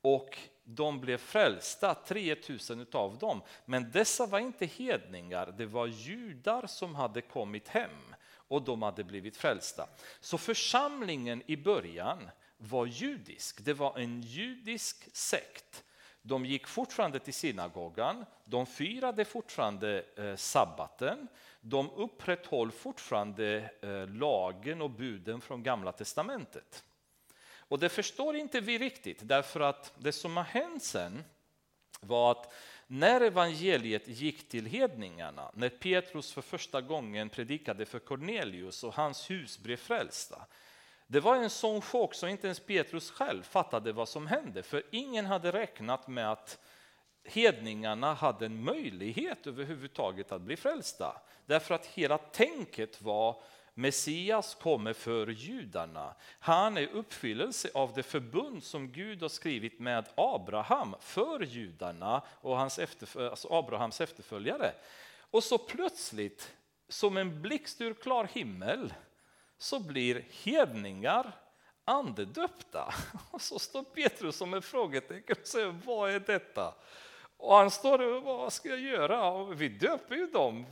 Och de blev frälsta, 3000 av dem. Men dessa var inte hedningar, det var judar som hade kommit hem och de hade blivit frälsta. Så församlingen i början var judisk, det var en judisk sekt. De gick fortfarande till synagogan, de firade fortfarande eh, sabbaten, de upprätthöll fortfarande eh, lagen och buden från Gamla testamentet. Och det förstår inte vi riktigt, därför att det som har hänt sen var att när evangeliet gick till hedningarna, när Petrus för första gången predikade för Cornelius och hans hus blev frälsta, det var en sån chock så inte ens Petrus själv fattade vad som hände, för ingen hade räknat med att hedningarna hade en möjlighet överhuvudtaget att bli frälsta. Därför att hela tänket var Messias kommer för judarna. Han är uppfyllelse av det förbund som Gud har skrivit med Abraham för judarna och hans efterfölj alltså Abrahams efterföljare. Och så plötsligt, som en blixt ur klar himmel, så blir hedningar andedöpta. Och så står Petrus som ett frågetecken och säger, vad är detta? Och han står och vad ska jag göra? vi döper ju dem.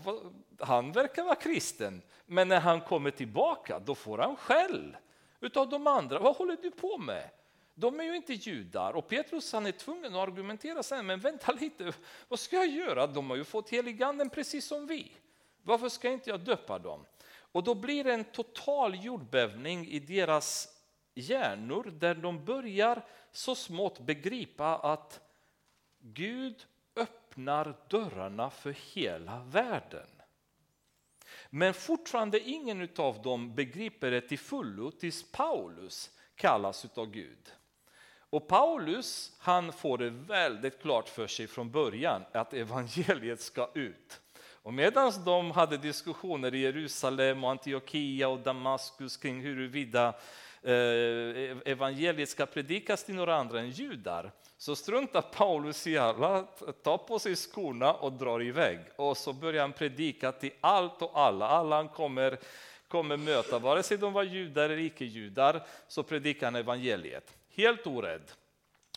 Han verkar vara kristen, men när han kommer tillbaka då får han skäll utav de andra. Vad håller du på med? De är ju inte judar och Petrus han är tvungen att argumentera sen, men vänta lite, vad ska jag göra? De har ju fått heliganden precis som vi. Varför ska inte jag döpa dem? Och då blir det en total jordbävning i deras hjärnor där de börjar så smått begripa att Gud öppnar dörrarna för hela världen. Men fortfarande ingen av dem begriper det till fullo tills Paulus kallas av Gud. Och Paulus han får det väldigt klart för sig från början att evangeliet ska ut. Och medan de hade diskussioner i Jerusalem, och Antiochia och Damaskus kring huruvida eh, evangeliet ska predikas till några andra än judar, så struntar Paulus i alla, tar på sig skorna och drar iväg. Och så börjar han predika till allt och alla. Alla han kommer, kommer möta, vare sig de var judar eller icke-judar, så predikar han evangeliet. Helt orädd.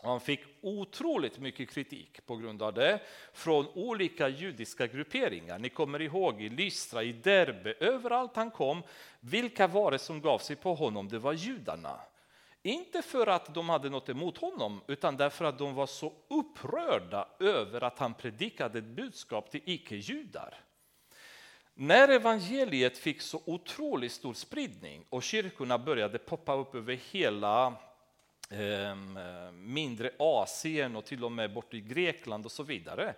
Han fick otroligt mycket kritik på grund av det från olika judiska grupperingar. Ni kommer ihåg i Lystra, i Derbe, överallt han kom. Vilka var det som gav sig på honom? Det var judarna. Inte för att de hade något emot honom, utan därför att de var så upprörda över att han predikade ett budskap till icke-judar. När evangeliet fick så otroligt stor spridning och kyrkorna började poppa upp över hela Ehm, mindre Asien och till och med bort i Grekland och så vidare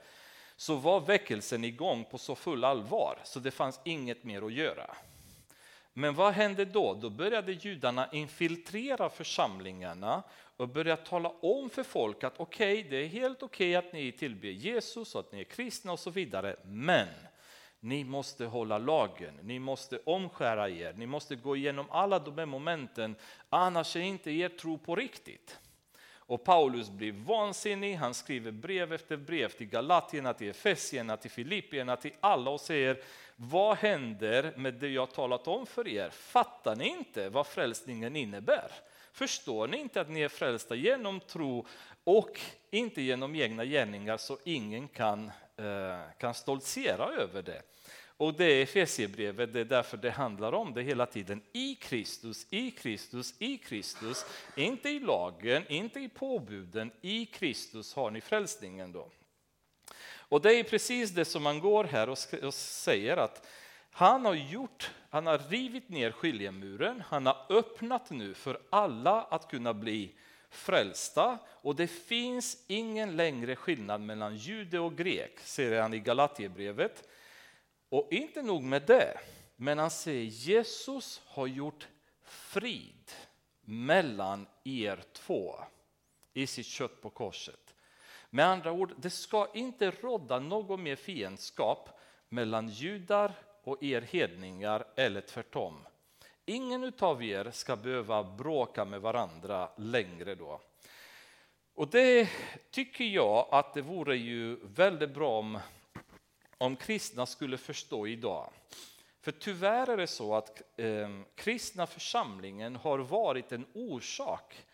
så var väckelsen igång på så full allvar så det fanns inget mer att göra. Men vad hände då? Då började judarna infiltrera församlingarna och börja tala om för folk att okej, okay, det är helt okej okay att ni tillber Jesus och att ni är kristna och så vidare. Men ni måste hålla lagen, ni måste omskära er, ni måste gå igenom alla de här momenten, annars är inte er tro på riktigt. Och Paulus blir vansinnig, han skriver brev efter brev till Galatierna, till Efesierna, till Filippierna, till alla och säger vad händer med det jag talat om för er? Fattar ni inte vad frälsningen innebär? Förstår ni inte att ni är frälsta genom tro och inte genom egna gärningar så ingen kan, Eh, kan stoltsera över det? Och det är Efesierbrevet, det är därför det handlar om det hela tiden. I Kristus, i Kristus, i Kristus. Inte i lagen, inte i påbuden. I Kristus har ni frälsningen då. Och det är precis det som man går här och säger att han har gjort, han har rivit ner skiljemuren, han har öppnat nu för alla att kunna bli frälsta och det finns ingen längre skillnad mellan jude och grek, säger han i Galatierbrevet. Och inte nog med det, men han säger Jesus har gjort frid mellan er två i sitt kött på korset. Med andra ord, det ska inte råda någon mer fiendskap mellan judar och er hedningar eller tvärtom. Ingen av er ska behöva bråka med varandra längre då. Och det tycker jag att det vore ju väldigt bra om, om kristna skulle förstå idag. För tyvärr är det så att eh, kristna församlingen har varit en orsak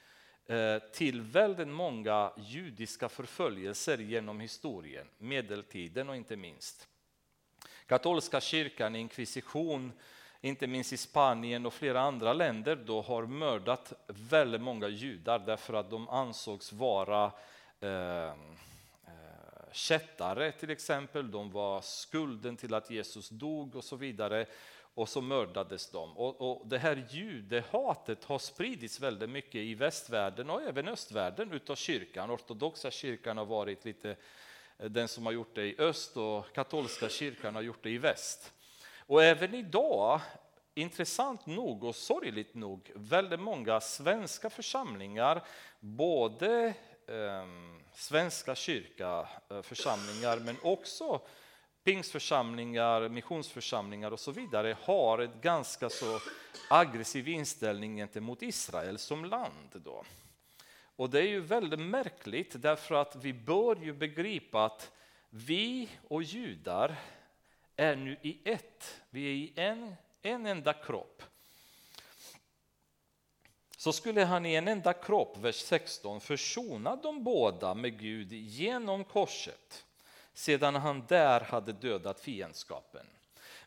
eh, till väldigt många judiska förföljelser genom historien, medeltiden och inte minst. Katolska kyrkan, inkvisition, inte minst i Spanien och flera andra länder, då har mördat väldigt många judar därför att de ansågs vara ehm, eh, kättare till exempel, de var skulden till att Jesus dog och så vidare och så mördades de. Och, och det här judehatet har spridits väldigt mycket i västvärlden och även östvärlden utav kyrkan. Ortodoxa kyrkan har varit lite eh, den som har gjort det i öst och katolska kyrkan har gjort det i väst. Och även idag, intressant nog och sorgligt nog, väldigt många svenska församlingar, både ehm, eh, svenska kyrka-församlingar, men också pingsförsamlingar, missionsförsamlingar och så vidare har en ganska så aggressiv inställning gentemot Israel som land. Då. Och det är ju väldigt märkligt därför att vi bör ju begripa att vi och judar är nu i ett. Vi är i en, en enda kropp. Så skulle han i en enda kropp, vers 16, försona de båda med Gud genom korset sedan han där hade dödat fiendskapen.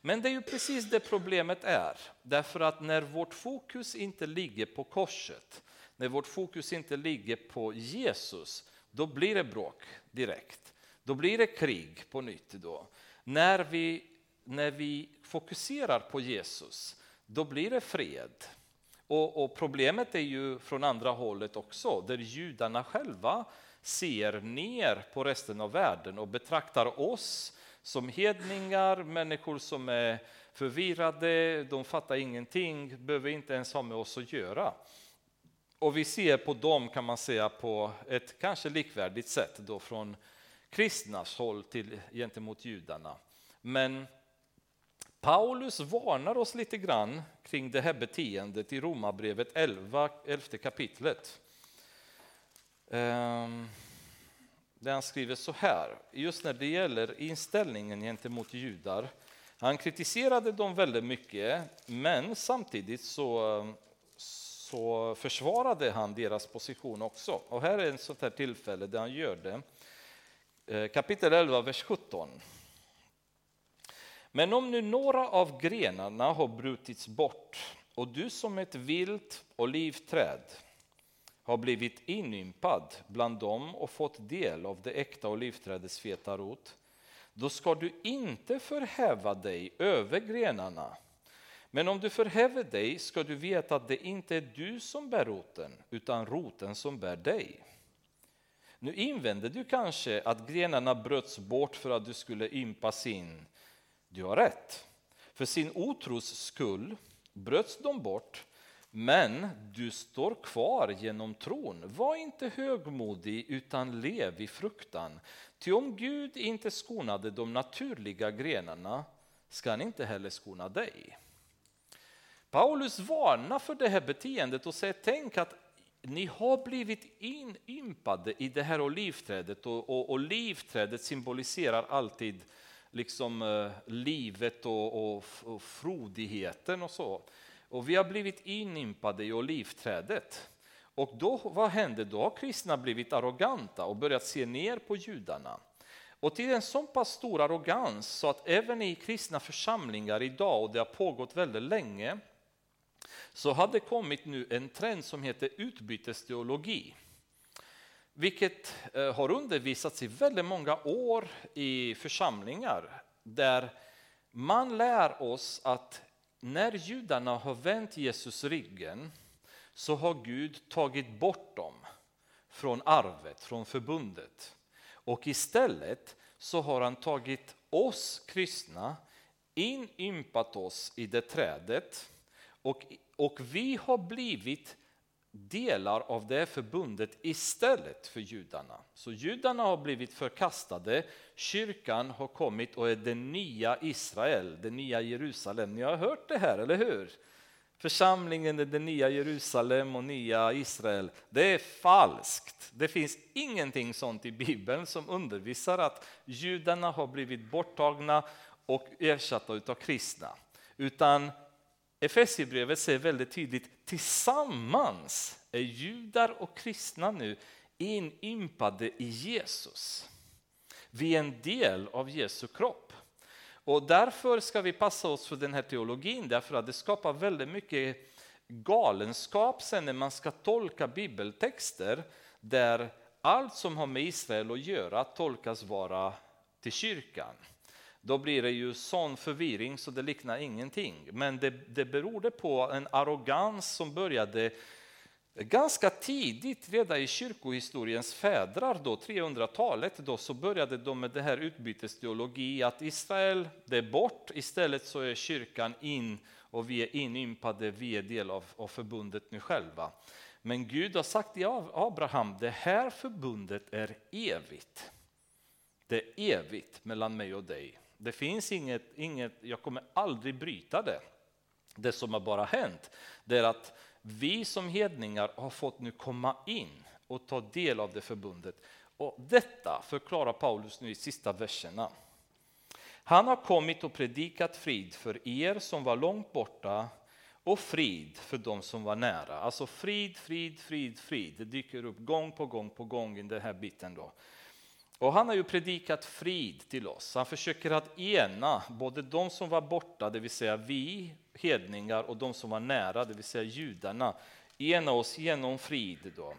Men det är ju precis det problemet är, därför att när vårt fokus inte ligger på korset när vårt fokus inte ligger på Jesus, då blir det bråk direkt. Då blir det krig på nytt. Då. När, vi, när vi fokuserar på Jesus, då blir det fred. Och, och, problemet är ju från andra hållet också, där judarna själva ser ner på resten av världen och betraktar oss som hedningar, människor som är förvirrade, de fattar ingenting, behöver inte ens ha med oss att göra. Och vi ser på dem kan man säga på ett kanske likvärdigt sätt då från kristnas håll till, gentemot judarna. Men Paulus varnar oss lite grann kring det här beteendet i Romarbrevet 11, 11 kapitlet. Ehm, där han skriver så här, just när det gäller inställningen gentemot judar. Han kritiserade dem väldigt mycket, men samtidigt så så försvarade han deras position också. Och här är ett sånt här tillfälle där han gör det. Eh, kapitel 11, vers 17. Men om nu några av grenarna har brutits bort och du som ett vilt olivträd har blivit inympad bland dem och fått del av det äkta olivträdets feta rot, då ska du inte förhäva dig över grenarna men om du förhäver dig ska du veta att det inte är du som bär roten, utan roten som bär dig. Nu invänder du kanske att grenarna bröts bort för att du skulle ympas in. Du har rätt. För sin otros skull bröts de bort, men du står kvar genom tron. Var inte högmodig, utan lev i fruktan. Ty om Gud inte skonade de naturliga grenarna ska han inte heller skona dig. Paulus varnar för det här beteendet och säger tänk att ni har blivit inympade i det här olivträdet och, och olivträdet symboliserar alltid liksom eh, livet och, och, och frodigheten och så. Och vi har blivit inympade i olivträdet. Och då, vad hände? Då har kristna blivit arroganta och börjat se ner på judarna. Och till en så pass stor arrogans så att även i kristna församlingar idag, och det har pågått väldigt länge, så har det kommit nu en trend som heter utbytesteologi. Vilket eh, har undervisats i väldigt många år i församlingar där man lär oss att när judarna har vänt Jesus ryggen så har Gud tagit bort dem från arvet, från förbundet. Och istället så har han tagit oss kristna, inympat oss i det trädet och, och vi har blivit delar av det förbundet istället för judarna. Så judarna har blivit förkastade, kyrkan har kommit och är det nya Israel, det nya Jerusalem. Ni har hört det här, eller hur? Församlingen är det nya Jerusalem och nya Israel. Det är falskt. Det finns ingenting sånt i Bibeln som undervisar att judarna har blivit borttagna och ersatta av kristna. Utan Efesierbrevet säger väldigt tydligt, tillsammans är judar och kristna nu inympade i Jesus. Vi är en del av Jesu kropp. Och därför ska vi passa oss för den här teologin, därför att det skapar väldigt mycket galenskap sen när man ska tolka bibeltexter där allt som har med Israel att göra tolkas vara till kyrkan då blir det ju sån förvirring så det liknar ingenting. Men det, det berodde på en arrogans som började ganska tidigt, redan i kyrkohistoriens fädrar, då 300-talet, då så började de med det här utbytesteologi, att Israel, det är bort, istället så är kyrkan in och vi är inympade, vi är del av, av förbundet nu själva. Men Gud har sagt till Abraham, det här förbundet är evigt. Det är evigt mellan mig och dig. Det finns inget, inget, jag kommer aldrig bryta det. Det som har bara hänt, det är att vi som hedningar har fått nu komma in och ta del av det förbundet. Och detta förklarar Paulus nu i sista verserna. Han har kommit och predikat frid för er som var långt borta och frid för dem som var nära. Alltså frid, frid, frid, frid. Det dyker upp gång på gång på gång i den här biten. Då. Och han har ju predikat frid till oss. Han försöker att ena både de som var borta, det vill säga vi hedningar, och de som var nära, det vill säga judarna. Ena oss genom frid. Då.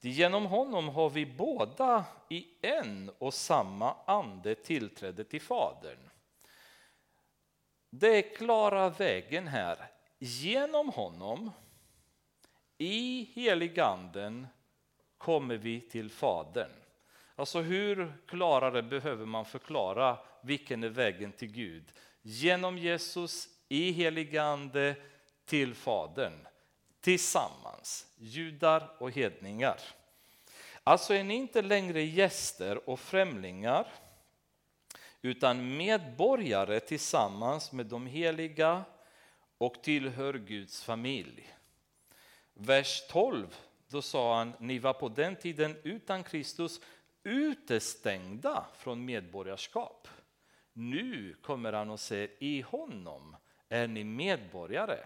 Genom honom har vi båda i en och samma ande tillträde till Fadern. Det är klara vägen här. Genom honom, i heliganden, kommer vi till Fadern. Alltså hur klarare behöver man förklara vilken är vägen till Gud? Genom Jesus, i helig ande, till Fadern. Tillsammans, judar och hedningar. Alltså är ni inte längre gäster och främlingar utan medborgare tillsammans med de heliga och tillhör Guds familj. Vers 12, då sa han, ni var på den tiden utan Kristus utestängda från medborgarskap. Nu kommer han och säger i honom är ni medborgare.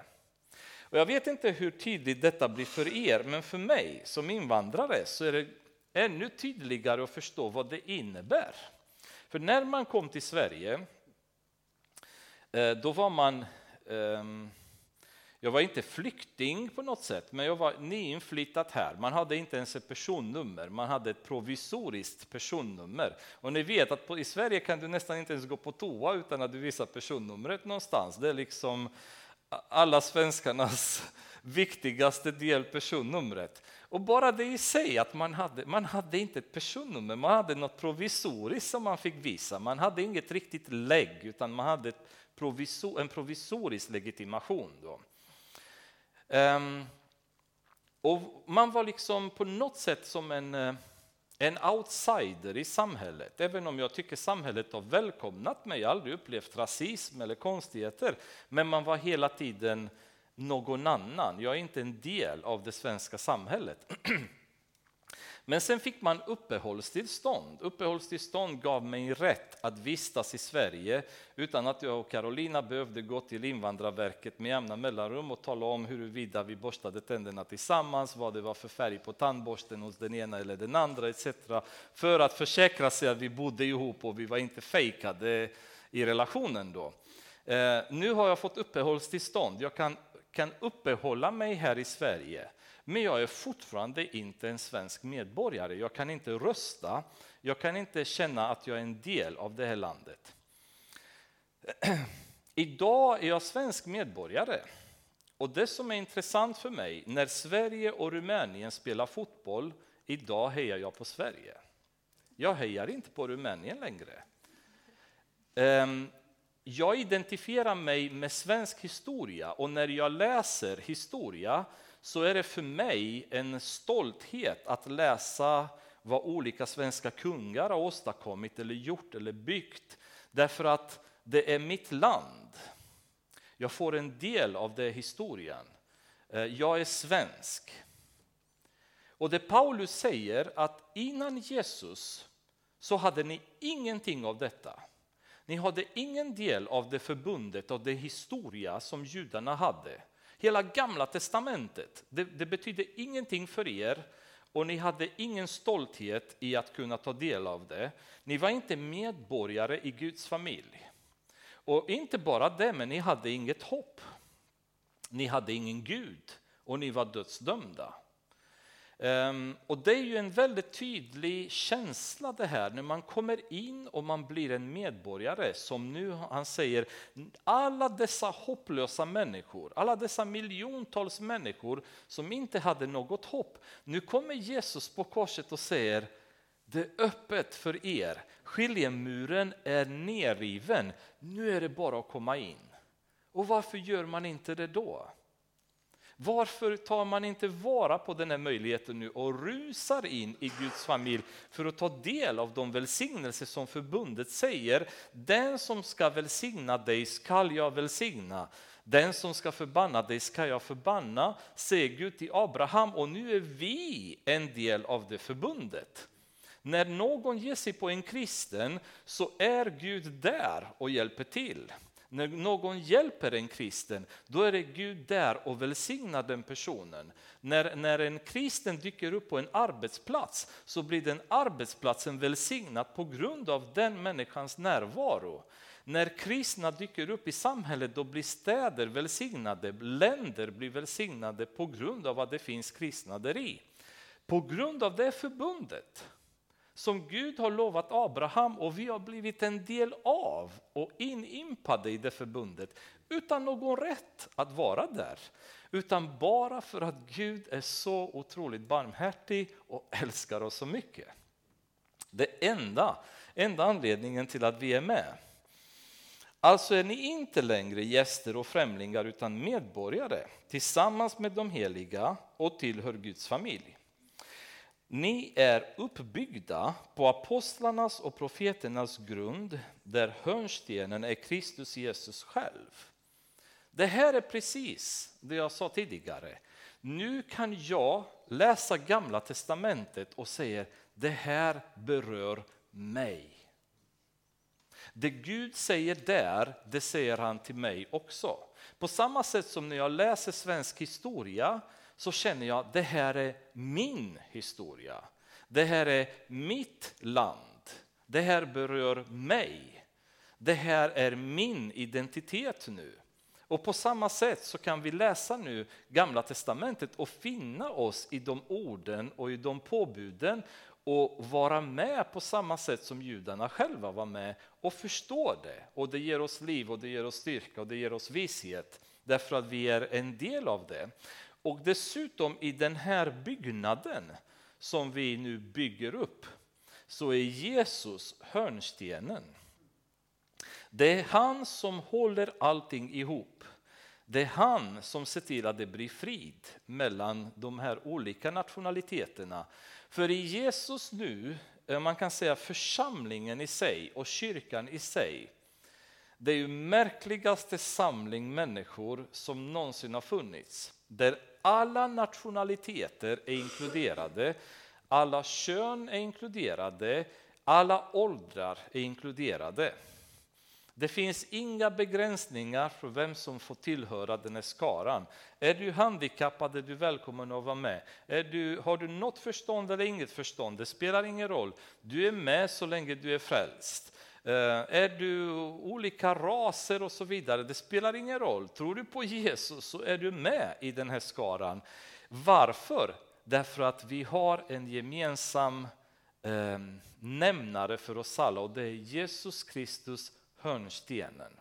Och jag vet inte hur tydligt detta blir för er, men för mig som invandrare så är det ännu tydligare att förstå vad det innebär. För när man kom till Sverige, eh, då var man ehm, jag var inte flykting på något sätt, men jag var nyinflyttad här. Man hade inte ens ett personnummer, man hade ett provisoriskt personnummer. Och ni vet att på, i Sverige kan du nästan inte ens gå på toa utan att du visar personnumret någonstans. Det är liksom alla svenskarnas viktigaste del, personnumret. Och bara det i sig, att man hade, man hade inte ett personnummer, man hade något provisoriskt som man fick visa. Man hade inget riktigt lägg, utan man hade provisor, en provisorisk legitimation. Då. Ehm, och man var liksom på något sätt som en, eh, en outsider i samhället. Även om jag tycker samhället har välkomnat mig, jag har aldrig upplevt rasism eller konstigheter. Men man var hela tiden någon annan. Jag är inte en del av det svenska samhället. Men sen fick man uppehållstillstånd. Uppehållstillstånd gav mig rätt att vistas i Sverige utan att jag och Carolina behövde gå till Invandrarverket med jämna mellanrum och tala om huruvida vi borstade tänderna tillsammans, vad det var för färg på tandborsten hos den ena eller den andra etc. För att försäkra sig att vi bodde ihop och vi var inte fejkade i relationen då. Eh, nu har jag fått uppehållstillstånd. Jag kan, kan uppehålla mig här i Sverige men jag är fortfarande inte en svensk medborgare. Jag kan inte rösta. Jag kan inte känna att jag är en del av det här landet. Idag är jag svensk medborgare. Och det som är intressant för mig, när Sverige och Rumänien spelar fotboll, idag hejar jag på Sverige. Jag hejar inte på Rumänien längre. Ehm, jag identifierar mig med svensk historia och när jag läser historia så är det för mig en stolthet att läsa vad olika svenska kungar har åstadkommit eller gjort eller byggt. Därför att det är mitt land. Jag får en del av den historien. Eh, jag är svensk. Och det Paulus säger att innan Jesus så hade ni ingenting av detta. Ni hade ingen del av det förbundet och det historia som judarna hade. Hela gamla testamentet, det, det betydde ingenting för er och ni hade ingen stolthet i att kunna ta del av det. Ni var inte medborgare i Guds familj. Och inte bara det, men ni hade inget hopp. Ni hade ingen Gud och ni var dödsdömda. Ehm, och det är ju en väldigt tydlig känsla det här när man kommer in och man blir en medborgare som nu han säger alla dessa hopplösa människor, alla dessa miljontals människor som inte hade något hopp. Nu kommer Jesus på korset och säger det är öppet för er, skiljemuren är nerriven, nu är det bara att komma in. Och varför gör man inte det då? Varför tar man inte vara på den här möjligheten nu och rusar in i Guds familj för att ta del av de välsignelser som förbundet säger. Den som ska välsigna dig skall jag välsigna. Den som ska förbanna dig ska jag förbanna, säger Gud till Abraham och nu är vi en del av det förbundet. När någon ger sig på en kristen så är Gud där och hjälper till. När någon hjälper en kristen, då är det Gud där och välsignar den personen. När, när en kristen dyker upp på en arbetsplats så blir den arbetsplatsen välsignad på grund av den människans närvaro. När kristna dyker upp i samhället då blir städer välsignade, länder blir välsignade på grund av att det finns kristna där i. På grund av det förbundet som Gud har lovat Abraham och vi har blivit en del av och inimpade i det förbundet utan någon rätt att vara där. Utan bara för att Gud är så otroligt barmhärtig och älskar oss så mycket. Det enda, enda anledningen till att vi är med. Alltså är ni inte längre gäster och främlingar utan medborgare tillsammans med de heliga och tillhör Guds familj. Ni är uppbyggda på apostlarnas och profeternas grund där hörnstenen är Kristus Jesus själv. Det här är precis det jag sa tidigare. Nu kan jag läsa Gamla testamentet och säga det här berör mig. Det Gud säger där, det säger han till mig också. På samma sätt som när jag läser svensk historia så känner jag att det här är min historia. Det här är mitt land. Det här berör mig. Det här är min identitet nu. Och på samma sätt så kan vi läsa nu Gamla testamentet och finna oss i de orden och i de påbuden och vara med på samma sätt som judarna själva var med och förstå det. Och det ger oss liv och det ger oss styrka och det ger oss vishet därför att vi är en del av det. Och dessutom i den här byggnaden som vi nu bygger upp så är Jesus hörnstenen. Det är han som håller allting ihop. Det är han som ser till att det blir frid mellan de här olika nationaliteterna. För i Jesus nu, eh, man kan säga församlingen i sig och kyrkan i sig, det är ju märkligaste samling människor som någonsin har funnits. Där alla nationaliteter är inkluderade, alla kön är inkluderade, alla åldrar är inkluderade. Det finns inga begränsningar för vem som får tillhöra den här skaran. Är du handikappad är du välkommen att vara med. Är du, har du något förstånd eller inget förstånd, det spelar ingen roll. Du är med så länge du är frälst. Eh, är du olika raser och så vidare, det spelar ingen roll. Tror du på Jesus så är du med i den här skaran. Varför? Därför att vi har en gemensam eh, nämnare för oss alla och det är Jesus Kristus hörnstenen.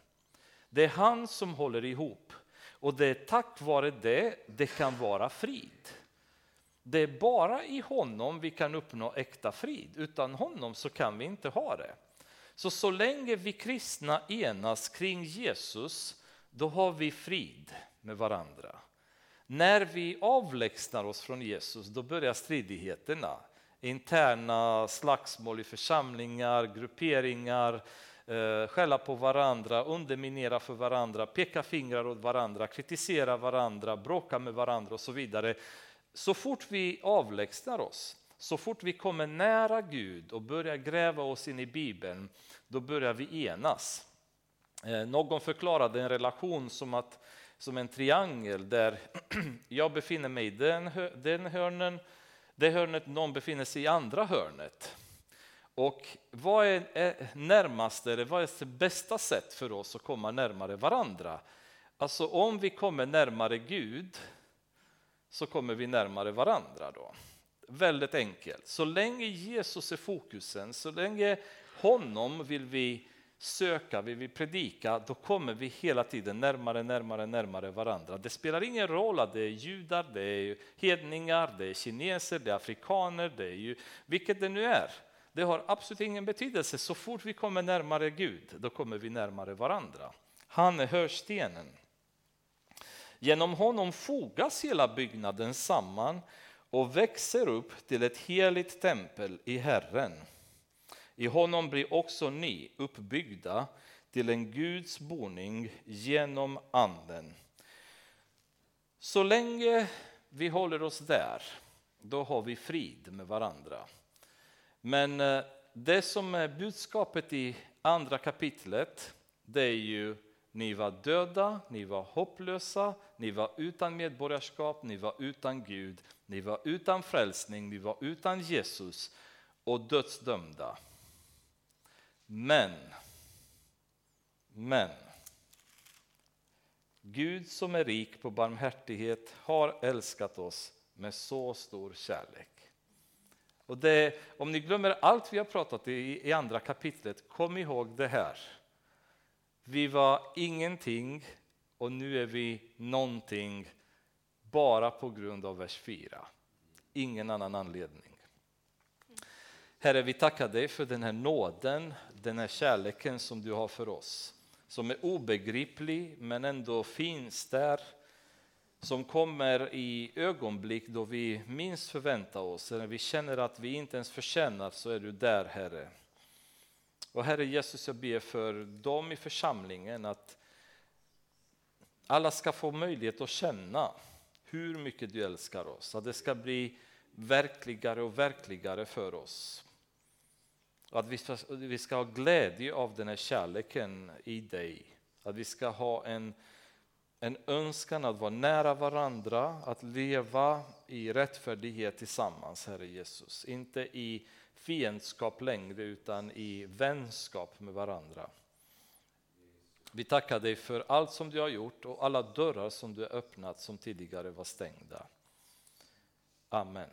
Det är han som håller ihop och det är tack vare det det kan vara frid. Det är bara i honom vi kan uppnå äkta frid. Utan honom så kan vi inte ha det. Så så länge vi kristna enas kring Jesus, då har vi frid med varandra. När vi avlägsnar oss från Jesus, då börjar stridigheterna. Interna slagsmål i församlingar, grupperingar, eh, skälla på varandra, underminera för varandra, peka fingrar åt varandra, kritisera varandra, bråka med varandra och så vidare. Så fort vi avlägsnar oss, så fort vi kommer nära Gud och börjar gräva oss in i Bibeln, då börjar vi enas. Eh, någon förklarade en relation som, att, som en triangel där jag befinner mig i den, den hörnen, det hörnet, någon befinner sig i andra hörnet. Och vad är, är närmast, eller vad är det bästa sätt för oss att komma närmare varandra? Alltså om vi kommer närmare Gud så kommer vi närmare varandra då. Väldigt enkelt. Så länge Jesus är fokusen, så länge honom vill vi söka, vill vi predika, då kommer vi hela tiden närmare, närmare, närmare varandra. Det spelar ingen roll att det är judar, det är hedningar, det är kineser, det är afrikaner, det är ju, vilket det nu är. Det har absolut ingen betydelse. Så fort vi kommer närmare Gud, då kommer vi närmare varandra. Han är hörstenen. Genom honom fogas hela byggnaden samman och växer upp till ett heligt tempel i Herren. I honom blir också ni uppbyggda till en Guds boning genom Anden. Så länge vi håller oss där, då har vi frid med varandra. Men eh, det som är budskapet i andra kapitlet, det är ju ni var döda, ni var hopplösa, ni var utan medborgarskap, ni var utan Gud, ni var utan frälsning, ni var utan Jesus och dödsdömda. Men, men, Gud som är rik på barmhärtighet har älskat oss med så stor kärlek och det, om ni glömmer allt vi har pratat i, i andra kapitlet, kom ihåg det här. Vi var ingenting och nu är vi någonting bara på grund av vers 4. Ingen annan anledning. Herre, vi tackar dig för den här nåden, den här kärleken som du har för oss. Som är obegriplig men ändå finns där som kommer i ögonblick då vi minst förväntar oss, när vi känner att vi inte ens förtjänar, så är du där Herre. Och Herre Jesus, jag ber för dem i församlingen att alla ska få möjlighet att känna hur mycket du älskar oss, att det ska bli verkligare och verkligare för oss. Att vi ska, vi ska ha glädje av den här kärleken i dig, att vi ska ha en en önskan att vara nära varandra, att leva i rättfärdighet tillsammans, Herre Jesus. Inte i fiendskap längre, utan i vänskap med varandra. Vi tackar dig för allt som du har gjort och alla dörrar som du har öppnat som tidigare var stängda. Amen.